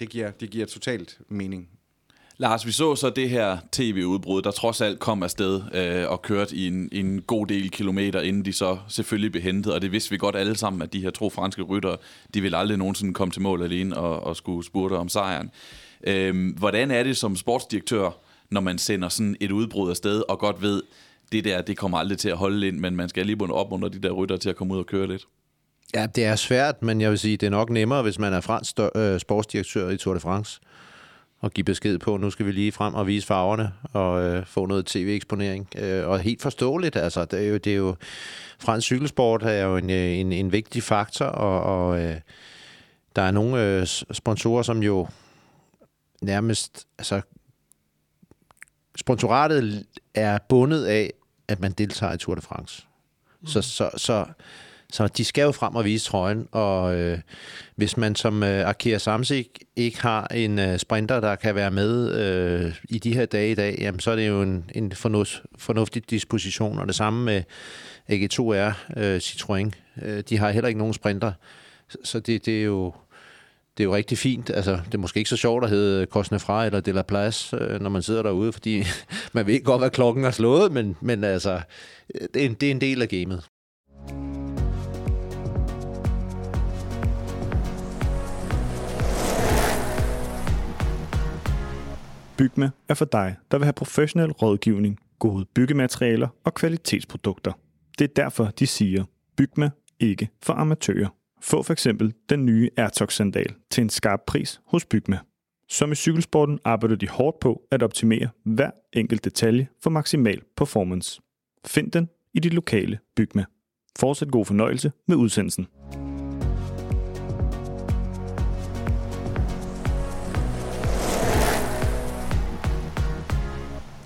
det giver, det giver totalt mening. Lars, vi så så det her tv-udbrud, der trods alt kom afsted øh, og kørte i en, en god del kilometer, inden de så selvfølgelig blev hentet. Og det vidste vi godt alle sammen, at de her to franske ryttere, de ville aldrig nogensinde komme til mål alene og, og skulle spurte om sejren. Øhm, hvordan er det som sportsdirektør, når man sender sådan et udbrud afsted, og godt ved, det der, det kommer aldrig til at holde ind, men man skal lige op under de der rytter til at komme ud og køre lidt? Ja, det er svært, men jeg vil sige, det er nok nemmere, hvis man er fransk øh, sportsdirektør i Tour de France. og give besked på, nu skal vi lige frem og vise farverne og øh, få noget tv-eksponering. Øh, og helt forståeligt, altså, det er jo, det er jo fransk cykelsport er jo en, øh, en, en vigtig faktor, og, og øh, der er nogle øh, sponsorer, som jo nærmest, altså sponsoratet er bundet af, at man deltager i Tour de France. Mm. Så, så, så, så de skal jo frem og vise trøjen, og øh, hvis man som øh, Arkea Samsic ikke har en øh, sprinter, der kan være med øh, i de her dage i dag, jamen, så er det jo en, en fornuft, fornuftig disposition, og det samme med AG2R øh, Citroën. Øh, de har heller ikke nogen sprinter, så det, det er jo det er jo rigtig fint. Altså, det er måske ikke så sjovt at hedde Cosnefra eller De La Place, øh, når man sidder derude, fordi *laughs* man ved godt, hvad klokken er slået, men, men altså, øh, det er, en, det er en del af gamet. Bygme er for dig, der vil have professionel rådgivning, gode byggematerialer og kvalitetsprodukter. Det er derfor, de siger, Bygme ikke for amatører. Få for eksempel den nye Airtox-sandal til en skarp pris hos Bygme. Som i cykelsporten arbejder de hårdt på at optimere hver enkelt detalje for maksimal performance. Find den i dit lokale Bygme. Fortsæt god fornøjelse med udsendelsen.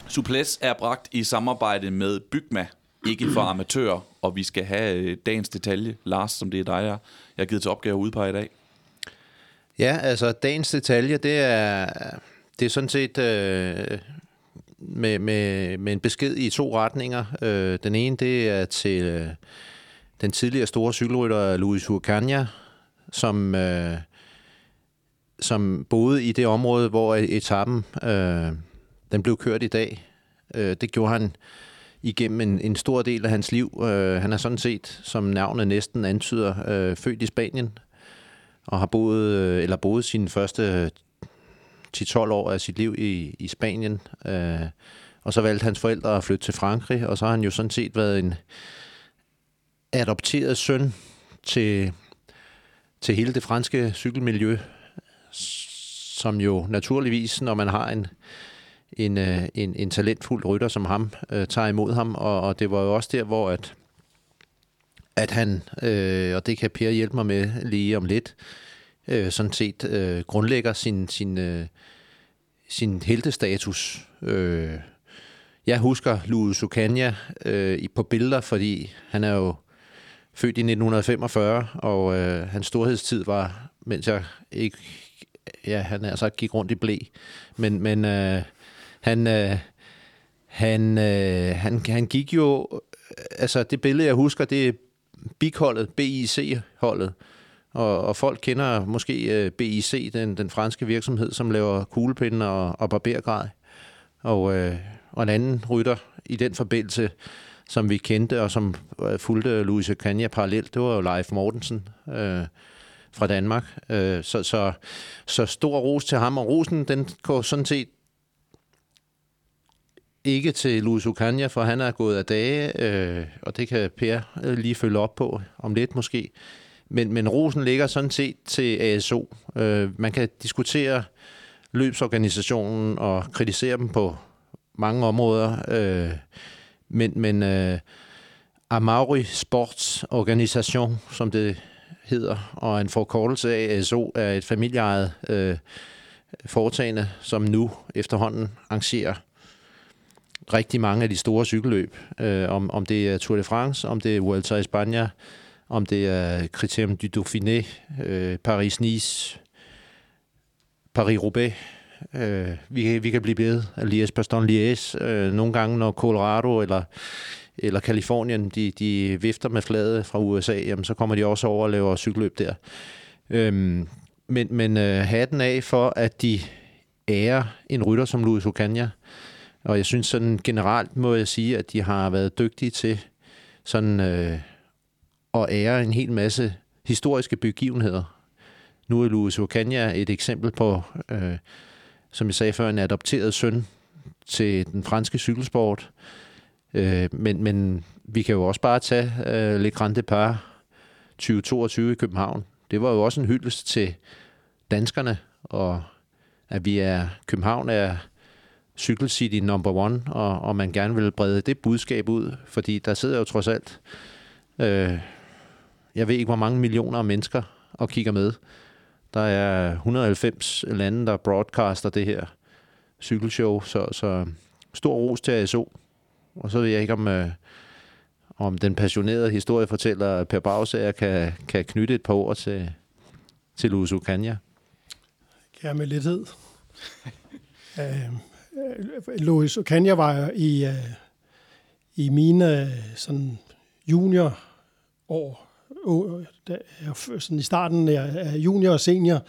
Suples er bragt i samarbejde med Bygma, ikke for amatører, og vi skal have øh, dagens detalje. Lars, som det er dig, jeg har givet til opgave at udpege i dag. Ja, altså dagens detalje, det er, det er sådan set øh, med, med, med en besked i to retninger. Øh, den ene, det er til øh, den tidligere store cykelrytter Luis Urcania, som, øh, som boede i det område, hvor etappen øh, den blev kørt i dag. Øh, det gjorde han igennem en, en stor del af hans liv. Øh, han er sådan set, som navnet næsten antyder, øh, født i Spanien og har boet, øh, eller boet sine første øh, 10-12 år af sit liv i, i Spanien. Øh, og så valgte hans forældre at flytte til Frankrig, og så har han jo sådan set været en adopteret søn til, til hele det franske cykelmiljø, som jo naturligvis, når man har en, en, øh, en, en talentfuld rytter som ham, øh, tager imod ham, og, og det var jo også der, hvor at, at han, øh, og det kan Per hjælpe mig med lige om lidt, øh, sådan set øh, grundlægger sin, sin, øh, sin heltestatus. Øh, jeg husker Louis Ocania øh, på billeder, fordi han er jo født i 1945, og øh, hans storhedstid var, mens jeg ikke, ja, han altså gik rundt i blæ, men, men øh, han, øh, han, øh, han, han gik jo... Altså, det billede, jeg husker, det er BIC-holdet, BIC-holdet. Og, og folk kender måske øh, BIC, den, den franske virksomhed, som laver kuglepinde og, og barbergrej. Og, øh, og en anden rytter i den forbindelse, som vi kendte, og som øh, fulgte Louise Kanya parallelt, det var jo Leif Mortensen øh, fra Danmark. Øh, så, så, så stor ros til ham, og rosen den går sådan set ikke til Luis Ucania, for han er gået af dage, øh, og det kan Per øh, lige følge op på om lidt måske. Men, men rosen ligger sådan set til ASO. Øh, man kan diskutere løbsorganisationen og kritisere dem på mange områder, øh, men, men øh, Amauri Sports Organisation, som det hedder, og en forkortelse af ASO, er et familieejet øh, foretagende, som nu efterhånden arrangerer rigtig mange af de store cykelløb. Øh, om, om det er Tour de France, om det er Vuelta i Spanien, om det er Criterium du Dauphiné, øh, Paris-Nice, Paris-Roubaix. Øh, vi, vi kan blive ved af Lies Paston Lies. Øh, nogle gange, når Colorado eller eller Kalifornien, de, de vifter med flaget fra USA, jamen, så kommer de også over og laver cykelløb der. Øhm, men men øh, hatten af for, at de ærer en rytter som Luis Ocaña, og jeg synes sådan generelt må jeg sige, at de har været dygtige til sådan øh, at ære en hel masse historiske begivenheder. Nu er Louis Ocaña et eksempel på, øh, som jeg sagde før, en adopteret søn til den franske cykelsport. Øh, men, men vi kan jo også bare tage øh, Le Grand Depart 2022 i København. Det var jo også en hyldest til danskerne og at vi er, København er cykelcity number one, og, og man gerne vil brede det budskab ud, fordi der sidder jo trods alt, øh, jeg ved ikke hvor mange millioner af mennesker og kigger med. Der er 190 lande, der broadcaster det her cykelshow, så, så stor ros til ASO. Og så ved jeg ikke, om, øh, om den passionerede historiefortæller Per Bagsager kan, kan knytte et par ord til, til Luis Ucania. Ja, med lethed. *laughs* øh, Øh, Louis Okanja var i, øh, i mine øh, sådan junior år, sådan i starten af junior og senior,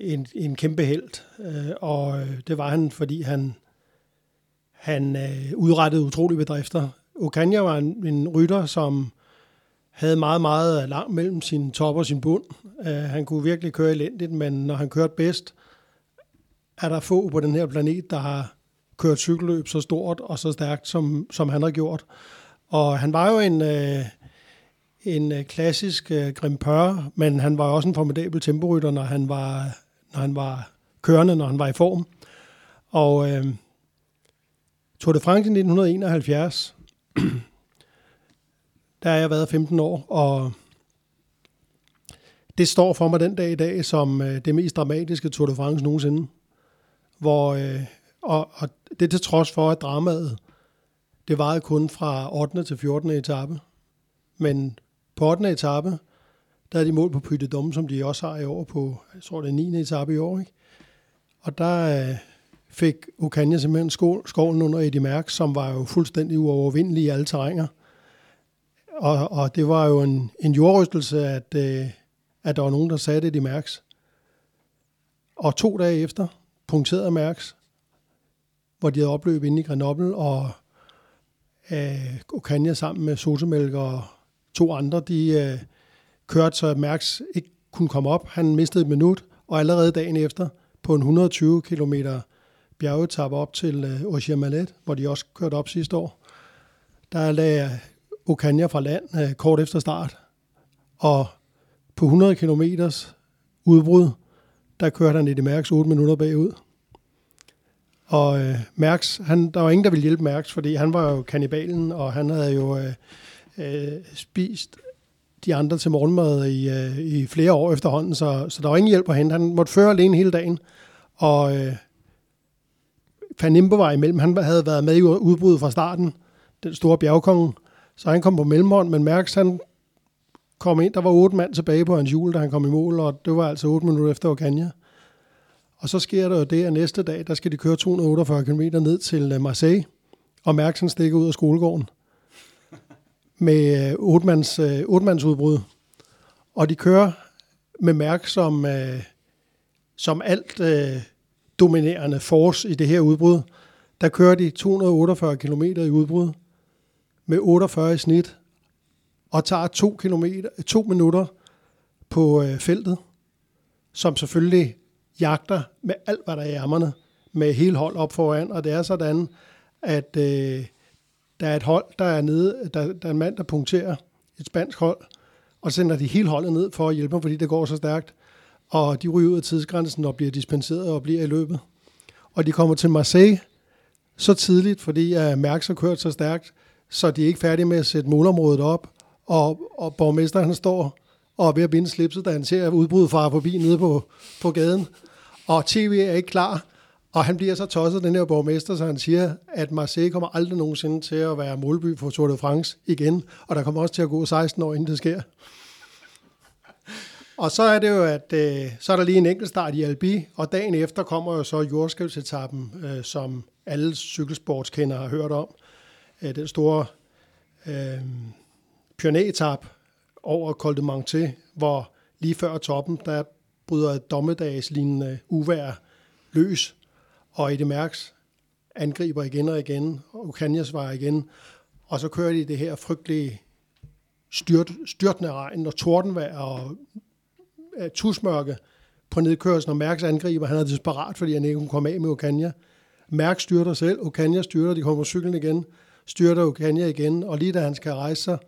en, en kæmpe held. Og det var han, fordi han, han udrettede utrolige bedrifter. Okanja var en, en rytter, som havde meget, meget langt mellem sin top og sin bund. Uh, han kunne virkelig køre elendigt, men når han kørte bedst, er der få på den her planet, der har kørt cykelløb så stort og så stærkt, som, som han har gjort. Og han var jo en, øh, en øh, klassisk øh, grimpør, men han var også en formidabel temporytter, når han var, når han var kørende, når han var i form. Og øh, Tour de France i 1971, *clears throat* der har jeg været 15 år, og det står for mig den dag i dag som øh, det mest dramatiske Tour de France nogensinde hvor, øh, og, og det til trods for, at dramaet, det varede kun fra 8. til 14. etape. Men på 8. etape, der er de mål på Pytte Dom, som de også har i år på, jeg tror det er 9. etape i år, ikke? Og der øh, fik Okanja simpelthen skål, skålen under Eddie Mærk, som var jo fuldstændig uovervindelig i alle terrænger. Og, og det var jo en, en jordrystelse, at, øh, at der var nogen, der satte Eddie Mærks. Og to dage efter, punkteret Mærks, hvor de havde opløb inde i Grenoble, og øh, Okania sammen med Sotemælk og to andre, de øh, kørte, så Mærks ikke kunne komme op. Han mistede et minut, og allerede dagen efter, på en 120 km bjergetap op til øh, Ogier hvor de også kørte op sidste år, der lagde Okania fra land øh, kort efter start, og på 100 km udbrud, der kørte han i det Mærks 8 minutter bagud. Og øh, Mærks, han, der var ingen, der ville hjælpe Mærks, fordi han var jo kannibalen, og han havde jo øh, øh, spist de andre til morgenmad i, øh, i flere år efterhånden, så, så der var ingen hjælp at hente. Han måtte føre alene hele dagen, og øh, Van var imellem. Han havde været med i udbruddet fra starten, den store bjergkonge, så han kom på mellemhånd, men Mærks, han kom ind, der var otte mand tilbage på hans hjul, da han kom i mål, og det var altså otte minutter efter Orkanja. Og så sker der jo det, at næste dag, der skal de køre 248 km ned til øh, Marseille, og Mærksen stikker ud af skolegården *laughs* med otte-mands, øh, otte udbrud. Og de kører med Mærk som, øh, som alt dominerende force i det her udbrud. Der kører de 248 km i udbrud med 48 i snit, og tager to, kilometer, to minutter på øh, feltet, som selvfølgelig jagter med alt, hvad der er i ærmerne, med hele hold op foran, og det er sådan, at øh, der er et hold, der er nede, der, der er en mand, der punkterer et spansk hold, og sender de hele holdet ned for at hjælpe dem, fordi det går så stærkt, og de ryger ud af tidsgrænsen og bliver dispenseret og bliver i løbet. Og de kommer til Marseille så tidligt, fordi uh, Mærks har kørt så stærkt, så de er ikke færdige med at sætte målområdet op, og, og borgmesteren han står og er ved at binde slipset, da han ser udbruddet fra forbi nede på, på gaden. Og tv er ikke klar, og han bliver så tosset, den her borgmester, så han siger, at Marseille kommer aldrig nogensinde til at være målby for Tour de France igen, og der kommer også til at gå 16 år, inden det sker. Og så er det jo, at øh, så er der lige en enkelt start i Albi, og dagen efter kommer jo så jordskælvsetappen, øh, som alle cykelsportskendere har hørt om. Øh, den store øh, pionetap over Col de Monte, hvor lige før toppen, der bryder et dommedagslignende uvær løs, og Eddie Mærks angriber igen og igen, og Ukanias svarer igen, og så kører de det her frygtelige styrt, styrtende regn og tordenvejr og uh, tusmørke på nedkørslen, og Mærks angriber, han er desperat, fordi han ikke kunne komme af med Okanja. Mærks styrter selv, Okanja styrter, de kommer på cyklen igen, styrter Okanja igen, og lige da han skal rejse sig,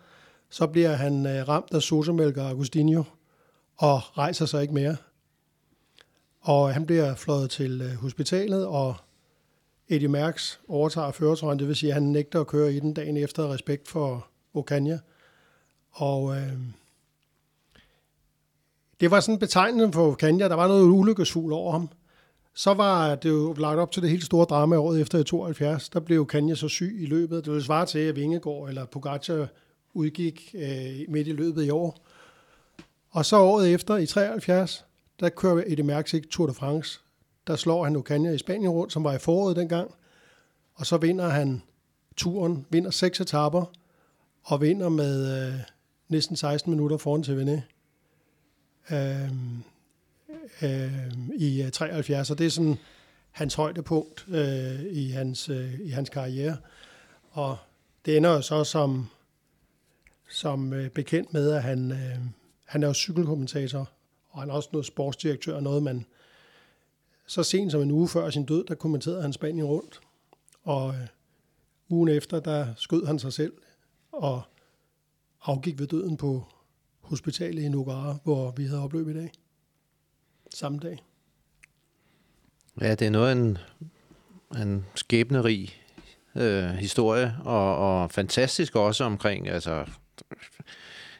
så bliver han øh, ramt af Sosamælk og Agustinho og rejser sig ikke mere. Og han bliver fløjet til øh, hospitalet, og Eddie Mærks overtager føretrøjen, det vil sige, at han nægter at køre i den dagen efter respekt for Ocania. Og øh, det var sådan betegnende for Ocania, der var noget ulykkesfugl over ham. Så var det jo lagt op til det helt store drama året efter i 72. Der blev Kanye så syg i løbet. Det ville svare til, at Vingegaard eller Pogacar udgik øh, midt i løbet i år. Og så året efter, i 73, der kører Eddie Merckx Tour de France. Der slår han Ocaña i Spanien rundt, som var i foråret dengang. Og så vinder han turen, vinder seks etapper, og vinder med øh, næsten 16 minutter foran til Venet. Øh, øh, i øh, 73, og det er sådan hans højdepunkt øh, i, hans, øh, i hans karriere. Og det ender jo så som, som øh, bekendt med, at han, øh, han er jo cykelkommentator, og han er også noget sportsdirektør og noget, man så sent som en uge før sin død, der kommenterede han Spanien rundt. Og øh, ugen efter, der skød han sig selv og afgik ved døden på hospitalet i Nogara, hvor vi havde opløb i dag samme dag. Ja, det er noget af en, en skæbnerig øh, historie, og, og fantastisk også omkring, altså,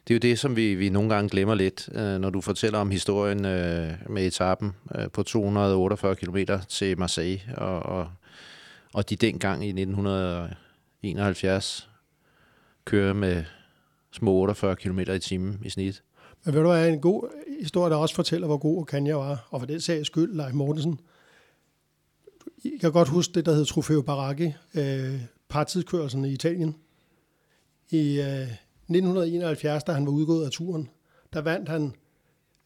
det er jo det, som vi, vi nogle gange glemmer lidt, øh, når du fortæller om historien øh, med etappen øh, på 248 km til Marseille, og, og, og de dengang i 1971 kører med små 48 km i timen i snit. Men ved du hvad, en god historie, der også fortæller, hvor god Kanye var, og for den sags skyld, Leif Mortensen. I kan godt huske det, der hed Trofeo Baracchi, øh, partidskørelsen i Italien. I øh, 1971, da han var udgået af turen, der vandt han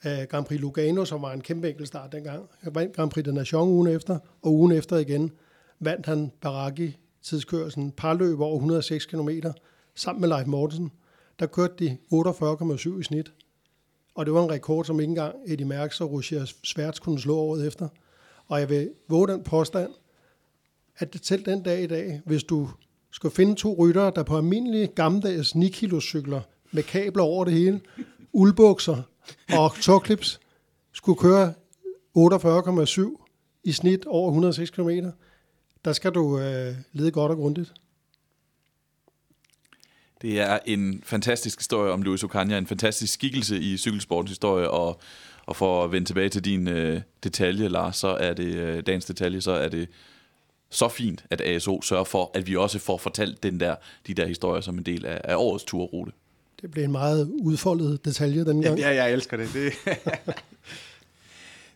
øh, Grand Prix Lugano, som var en kæmpe enkeltstart dengang. Han vandt Grand Prix de Nation ugen efter, og ugen efter igen vandt han Baraki tidskørelsen parløb over 106 km sammen med Leif Mortensen. Der kørte de 48,7 i snit. Og det var en rekord, som ikke engang Eddie Merckx og Roger Sværts kunne slå året efter. Og jeg vil våge den påstand, at selv den dag i dag, hvis du skulle finde to ryttere, der på almindelige gammeldags 9 kilo cykler med kabler over det hele, uldbukser og tårklips, skulle køre 48,7 i snit over 106 km, der skal du øh, lede godt og grundigt. Det er en fantastisk historie om Luis Ocaña, en fantastisk skikkelse i cykelsportens historie, og, og for at vende tilbage til din øh, detalje, Lars, så er det øh, dagens detalje, så er det så fint, at ASO sørger for, at vi også får fortalt den der, de der historier som en del af, af årets turrute. Det blev en meget udfoldet detalje den gang. Ja, jeg elsker det. det. *laughs*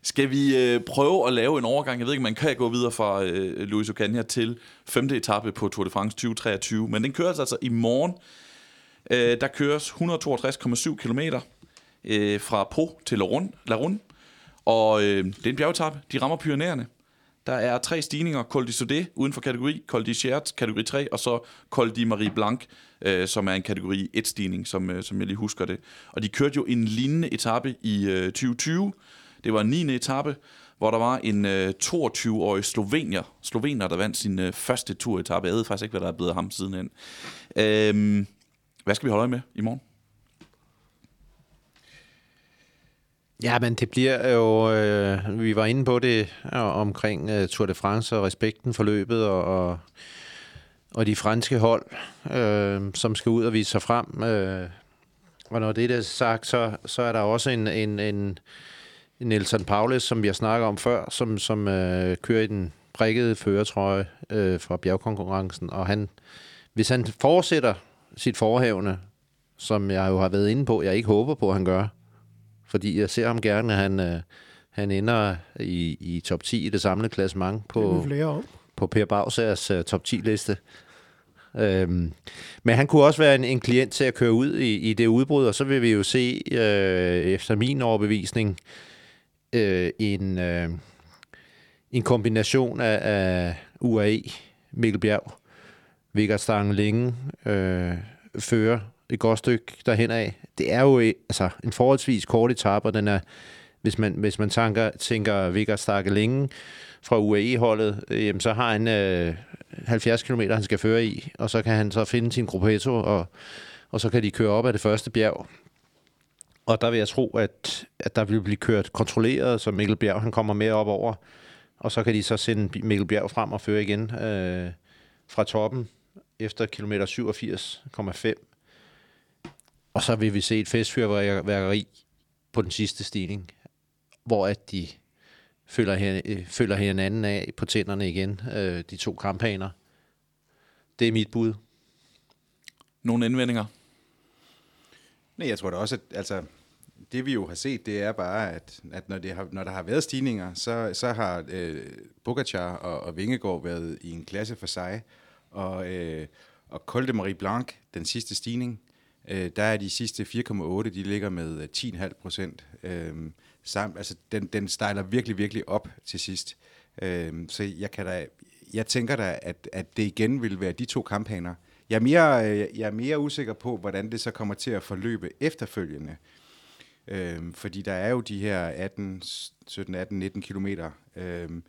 Skal vi øh, prøve at lave en overgang? Jeg ved ikke, man kan gå videre fra øh, Luis Ocaña til femte etape på Tour de France 2023, men den køres altså i morgen. Øh, der køres 162,7 km øh, fra Po til La Run, og øh, det er en bjergetappe. De rammer Pyrenæerne. Der er tre stigninger. Col de Sodé uden for kategori, Col de Chert, kategori 3, og så Col de Marie Blanc, øh, som er en kategori 1-stigning, som, øh, som jeg lige husker det. Og de kørte jo en lignende etape i øh, 2020, det var en 9. etape, hvor der var en øh, 22-årig slovenier, slovener, der vandt sin øh, første turetappe. Jeg ved faktisk ikke, hvad der er blevet af ham sidenhen. Øh, hvad skal vi holde øje med i morgen? Ja, men det bliver jo, øh, vi var inde på det øh, omkring øh, Tour de France og respekten for løbet og, og, og de franske hold, øh, som skal ud og vise sig frem. Øh, og når det er sagt, så, så er der også en, en, en, Nelson Paulus, som vi har snakket om før, som, som øh, kører i den prikkede føretrøje øh, fra bjergkonkurrencen, og han, hvis han fortsætter sit forhævne, som jeg jo har været inde på, jeg ikke håber på, at han gør, fordi jeg ser ham gerne, at han, øh, han ender i, i top 10 i det samlede klassement på, på Per Bagsers uh, top 10-liste. Øhm, men han kunne også være en, en klient til at køre ud i, i det udbrud, og så vil vi jo se, øh, efter min overbevisning, øh, en, øh, en kombination af, af UAE, Mikkel Bjerg, Vigard Stange Længe, øh, fører et godt stykke derhen af. Det er jo øh, altså, en forholdsvis kort etape, og den er, hvis man, hvis man tænker, tænker Vigard Stange Længe fra UAE-holdet, øh, jamen, så har han øh, 70 km, han skal føre i, og så kan han så finde sin gruppetto, og, og så kan de køre op ad det første bjerg. Og der vil jeg tro, at, at der vil blive kørt kontrolleret, så Mikkel Bjerg han kommer med op over. Og så kan de så sende Mikkel Bjerg frem og føre igen øh, fra toppen efter kilometer 87,5. Og så vil vi se et festfyrværkeri på den sidste stigning, hvor at de følger, her, øh, følger hinanden af på tænderne igen, øh, de to kampaner. Det er mit bud. Nogle indvendinger? Nej, jeg tror da også, at altså, det vi jo har set, det er bare, at, at når, det har, når der har været stigninger, så, så har øh, Bogacar og, og Vingegaard været i en klasse for sig, og, øh, og Col de Marie Blanc, den sidste stigning, øh, der er de sidste 4,8, de ligger med øh, 10,5 procent. Øh, samt, altså, den, den stejler virkelig, virkelig op til sidst. Øh, så jeg, kan da, jeg tænker da, at, at det igen vil være de to kampagner. Jeg er, mere, øh, jeg er mere usikker på, hvordan det så kommer til at forløbe efterfølgende. Øhm, fordi der er jo de her 18, 17, 18, 19 kilometer, øhm,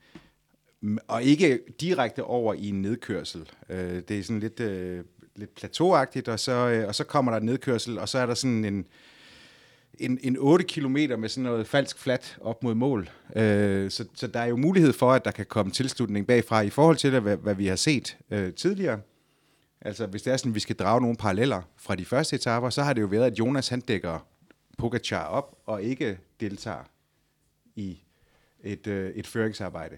og ikke direkte over i en nedkørsel. Øh, det er sådan lidt, øh, lidt plateauagtigt, og så, øh, og så kommer der en nedkørsel, og så er der sådan en, en, en 8 km med sådan noget falsk flat op mod mål. Øh, så, så der er jo mulighed for, at der kan komme tilslutning bagfra i forhold til, hvad, hvad vi har set øh, tidligere. Altså, hvis det er sådan, at vi skal drage nogle paralleller fra de første etaper, så har det jo været, at Jonas han dækker Pogacar op og ikke deltager i et, øh, et føringsarbejde.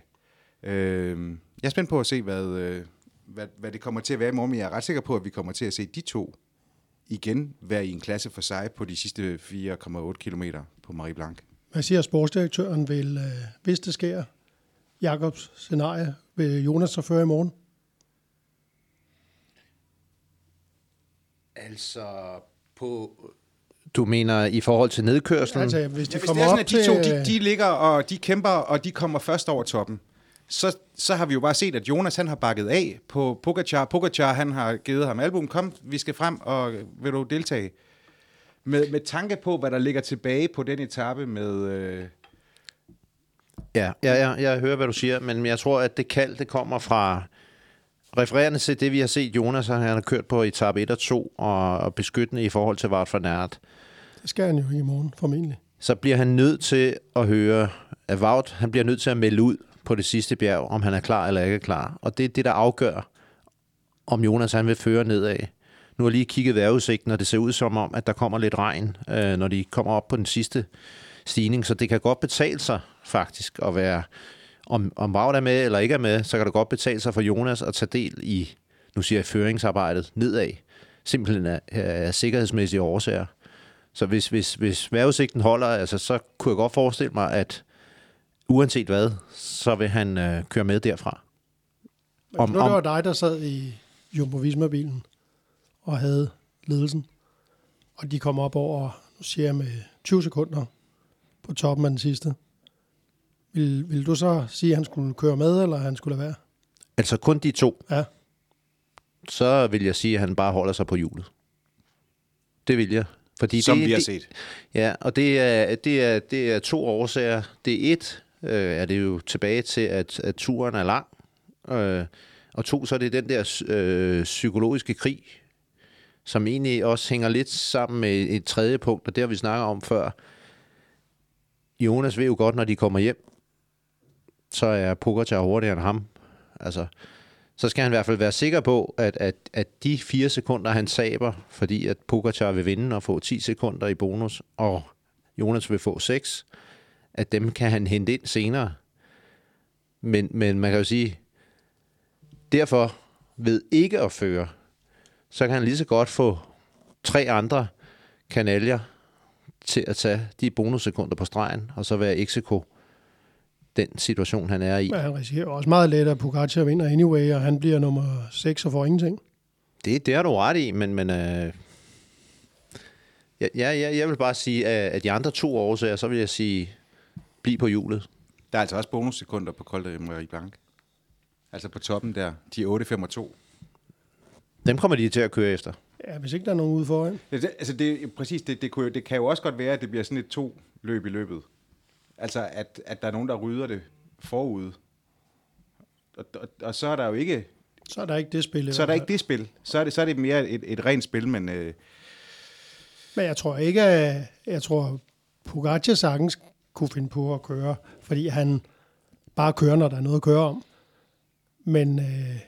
Øh, jeg er spændt på at se, hvad, øh, hvad, hvad det kommer til at være i morgen, men jeg er ret sikker på, at vi kommer til at se de to igen være i en klasse for sig på de sidste 4,8 kilometer på Marie Blanc. Hvad siger sportsdirektøren, vil, øh, hvis det sker, Jakobs scenarie, vil Jonas så føre i morgen? Altså, på... Du mener i forhold til nedkørslen? Altså, hvis de Ja, hvis kommer det er sådan, op at de to, de, de ligger og de kæmper, og de kommer først over toppen, så, så har vi jo bare set, at Jonas han har bakket af på Pogacar. Pogacar han har givet ham album, kom, vi skal frem, og vil du deltage? Med, med tanke på, hvad der ligger tilbage på den etape med... Øh, Ja, ja, ja, jeg hører, hvad du siger, men jeg tror, at det kald, det kommer fra refererende til det, vi har set Jonas, han har kørt på etape 1 og 2, og, og beskyttende i forhold til Vart van Aert. Det skal han jo ikke i morgen, formentlig. Så bliver han nødt til at høre, at Wout, han bliver nødt til at melde ud på det sidste bjerg, om han er klar eller ikke er klar. Og det er det, der afgør, om Jonas han vil føre nedad. Nu har jeg lige kigget vejrudsigten, og det ser ud som om, at der kommer lidt regn, øh, når de kommer op på den sidste stigning. Så det kan godt betale sig faktisk at være, om, om Wout er med eller ikke er med, så kan det godt betale sig for Jonas at tage del i, nu siger jeg, føringsarbejdet nedad. Simpelthen af, af sikkerhedsmæssige årsager. Så hvis, hvis, hvis vejrudsigten holder, altså, så kunne jeg godt forestille mig, at uanset hvad, så vil han øh, køre med derfra. Om- om, nu det om- var dig, der sad i Jumbo Visma-bilen og havde ledelsen, og de kom op over, nu siger jeg med 20 sekunder på toppen af den sidste. Vil, vil du så sige, at han skulle køre med, eller han skulle lade være? Altså kun de to, Ja, så vil jeg sige, at han bare holder sig på hjulet. Det vil jeg. Fordi som det, vi har det, set. Ja, og det er, det er, det er to årsager. Det er et, øh, er det jo tilbage til, at, at turen er lang. Øh, og to, så er det den der øh, psykologiske krig, som egentlig også hænger lidt sammen med et tredje punkt, og det har vi snakket om før. Jonas ved jo godt, når de kommer hjem, så er Pogacar hurtigere end ham. Altså, så skal han i hvert fald være sikker på, at, at, at de fire sekunder, han saber, fordi at Pogacar vil vinde og få 10 sekunder i bonus, og Jonas vil få 6, at dem kan han hente ind senere. Men, men man kan jo sige, derfor ved ikke at føre, så kan han lige så godt få tre andre kanaljer til at tage de bonussekunder på stregen, og så være Execo den situation, han er i. men han risikerer også meget let, at Pogacar vinder anyway, og han bliver nummer 6 og får ingenting. Det, det har du ret i, men, men øh, ja, ja, jeg vil bare sige, at af de andre to årsager, så vil jeg sige, bliv på hjulet. Der er altså også bonussekunder på Col de Marie Blanc. Altså på toppen der, de 8,5 Dem kommer de til at køre efter. Ja, hvis ikke der er nogen ude foran. Ja, det, altså det, præcis, det, det, kunne, jo- det kan jo også godt være, at det bliver sådan et to løb i løbet. Altså, at, at der er nogen, der rydder det forud. Og, og, og så er der jo ikke, Så er der ikke det spil. så er der ikke det spil. Så er det, så er det mere et, et rent spil, men, øh, Men jeg tror ikke, at jeg tror, Pogacar sagtens kunne finde på at køre, fordi han bare kører, når der er noget at køre om. Men, øh,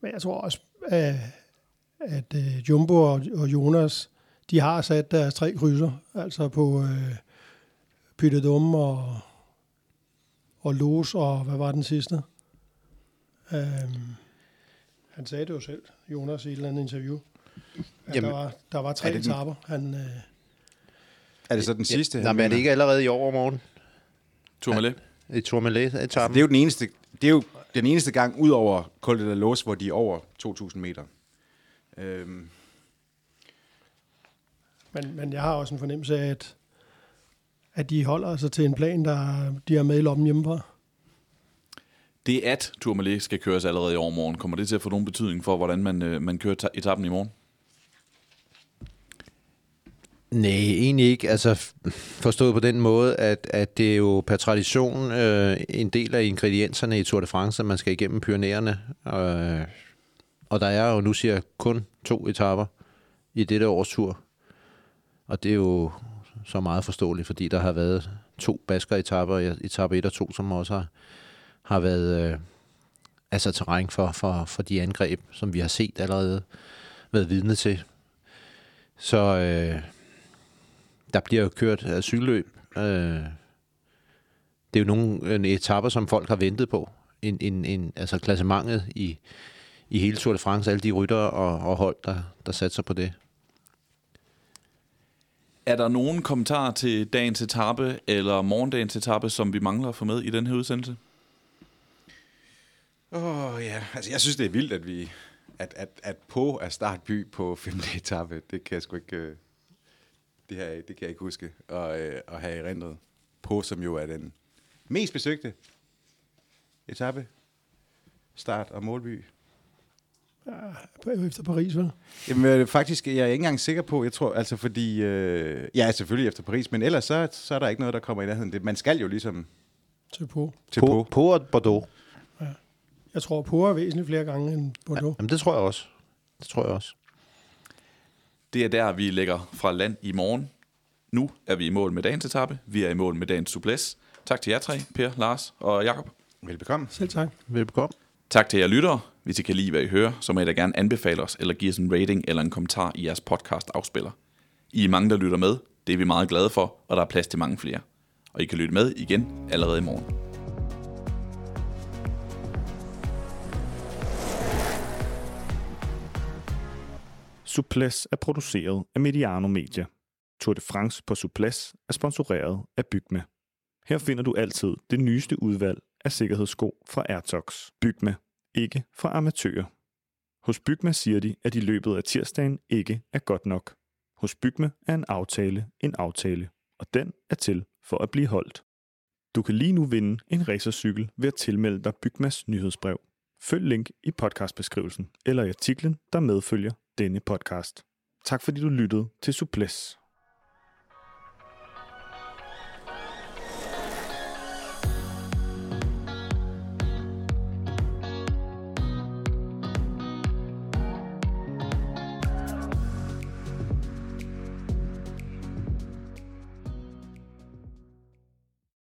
men jeg tror også, at, at øh, Jumbo og, og Jonas, de har sat deres tre krydser, altså på øh, Pyttedum og, og Los, og hvad var den sidste? Øhm, han sagde det jo selv, Jonas, i et eller andet interview. At Jamen, der, var, der var tre er etapper. Han, øh, Er det så den sidste? Nej, han men er det ikke allerede i år, morgen? Tourmalet. I Tourmalet-etappen? Det er jo den eneste, det er jo den eneste gang ud over Col de la Los, hvor de er over 2.000 meter. Øhm, men, men jeg har også en fornemmelse af, at, at de holder sig til en plan, der de er med i lommen hjemmefra. Det at Tourmalet skal køres allerede i overmorgen, kommer det til at få nogen betydning for, hvordan man, øh, man kører ta- etappen i morgen? Nej, egentlig ikke. Altså forstået på den måde, at, at det er jo per tradition øh, en del af ingredienserne i Tour de France, at man skal igennem Pyrenæerne. Øh, og der er jo nu siger jeg, kun to etapper i dette års tur. Og det er jo så meget forståeligt, fordi der har været to basker etapper, etape 1 og 2, som også har, har været øh, altså terræn for, for, for de angreb, som vi har set allerede været vidne til. Så øh, der bliver jo kørt asylløb. Øh, det er jo nogle en etapper, som folk har ventet på. En, en, en, altså klassementet i, i hele Tour de France, alle de ryttere og, og hold, der, der satser på det. Er der nogen kommentarer til dagens etape eller morgendagens etape, som vi mangler at få med i den her udsendelse? Åh oh, ja, altså jeg synes, det er vildt, at vi at, at, at på er startby på *laughs* femte etape. Det kan jeg sgu ikke, øh, det, her, det kan jeg ikke huske at, øh, at have erindret. På, som jo er den mest besøgte etape. Start og målby. På- Efter Paris, vel? Jamen øh, faktisk, jeg er ikke engang sikker på, jeg tror, altså fordi, øh, ja selvfølgelig efter Paris, men ellers så, så er der ikke noget, der kommer i nærheden. Det, man skal jo ligesom Til på. til på, på. på og Bordeaux. Jeg tror, på er væsentligt flere gange end Bordeaux. Jamen, det tror jeg også. Det tror jeg også. Det er der, vi lægger fra land i morgen. Nu er vi i mål med dagens etape. Vi er i mål med dagens suples. Tak til jer tre, Per, Lars og Jakob. Velbekomme. Selv tak. Velbekomme. Tak til jer lyttere. Hvis I kan lide, hvad I hører, så må I da gerne anbefale os, eller give os en rating eller en kommentar i jeres podcast afspiller. I er mange, der lytter med. Det er vi meget glade for, og der er plads til mange flere. Og I kan lytte med igen allerede i morgen. Suples er produceret af Mediano Media. Tour de France på Suples er sponsoreret af Bygme. Her finder du altid det nyeste udvalg af sikkerhedssko fra Airtox. Bygme. Ikke fra amatører. Hos Bygme siger de, at i løbet af tirsdagen ikke er godt nok. Hos Bygme er en aftale en aftale, og den er til for at blive holdt. Du kan lige nu vinde en racercykel ved at tilmelde dig Bygmas nyhedsbrev. Følg link i podcastbeskrivelsen eller i artiklen, der medfølger denne podcast. Tak fordi du lyttede til Suples.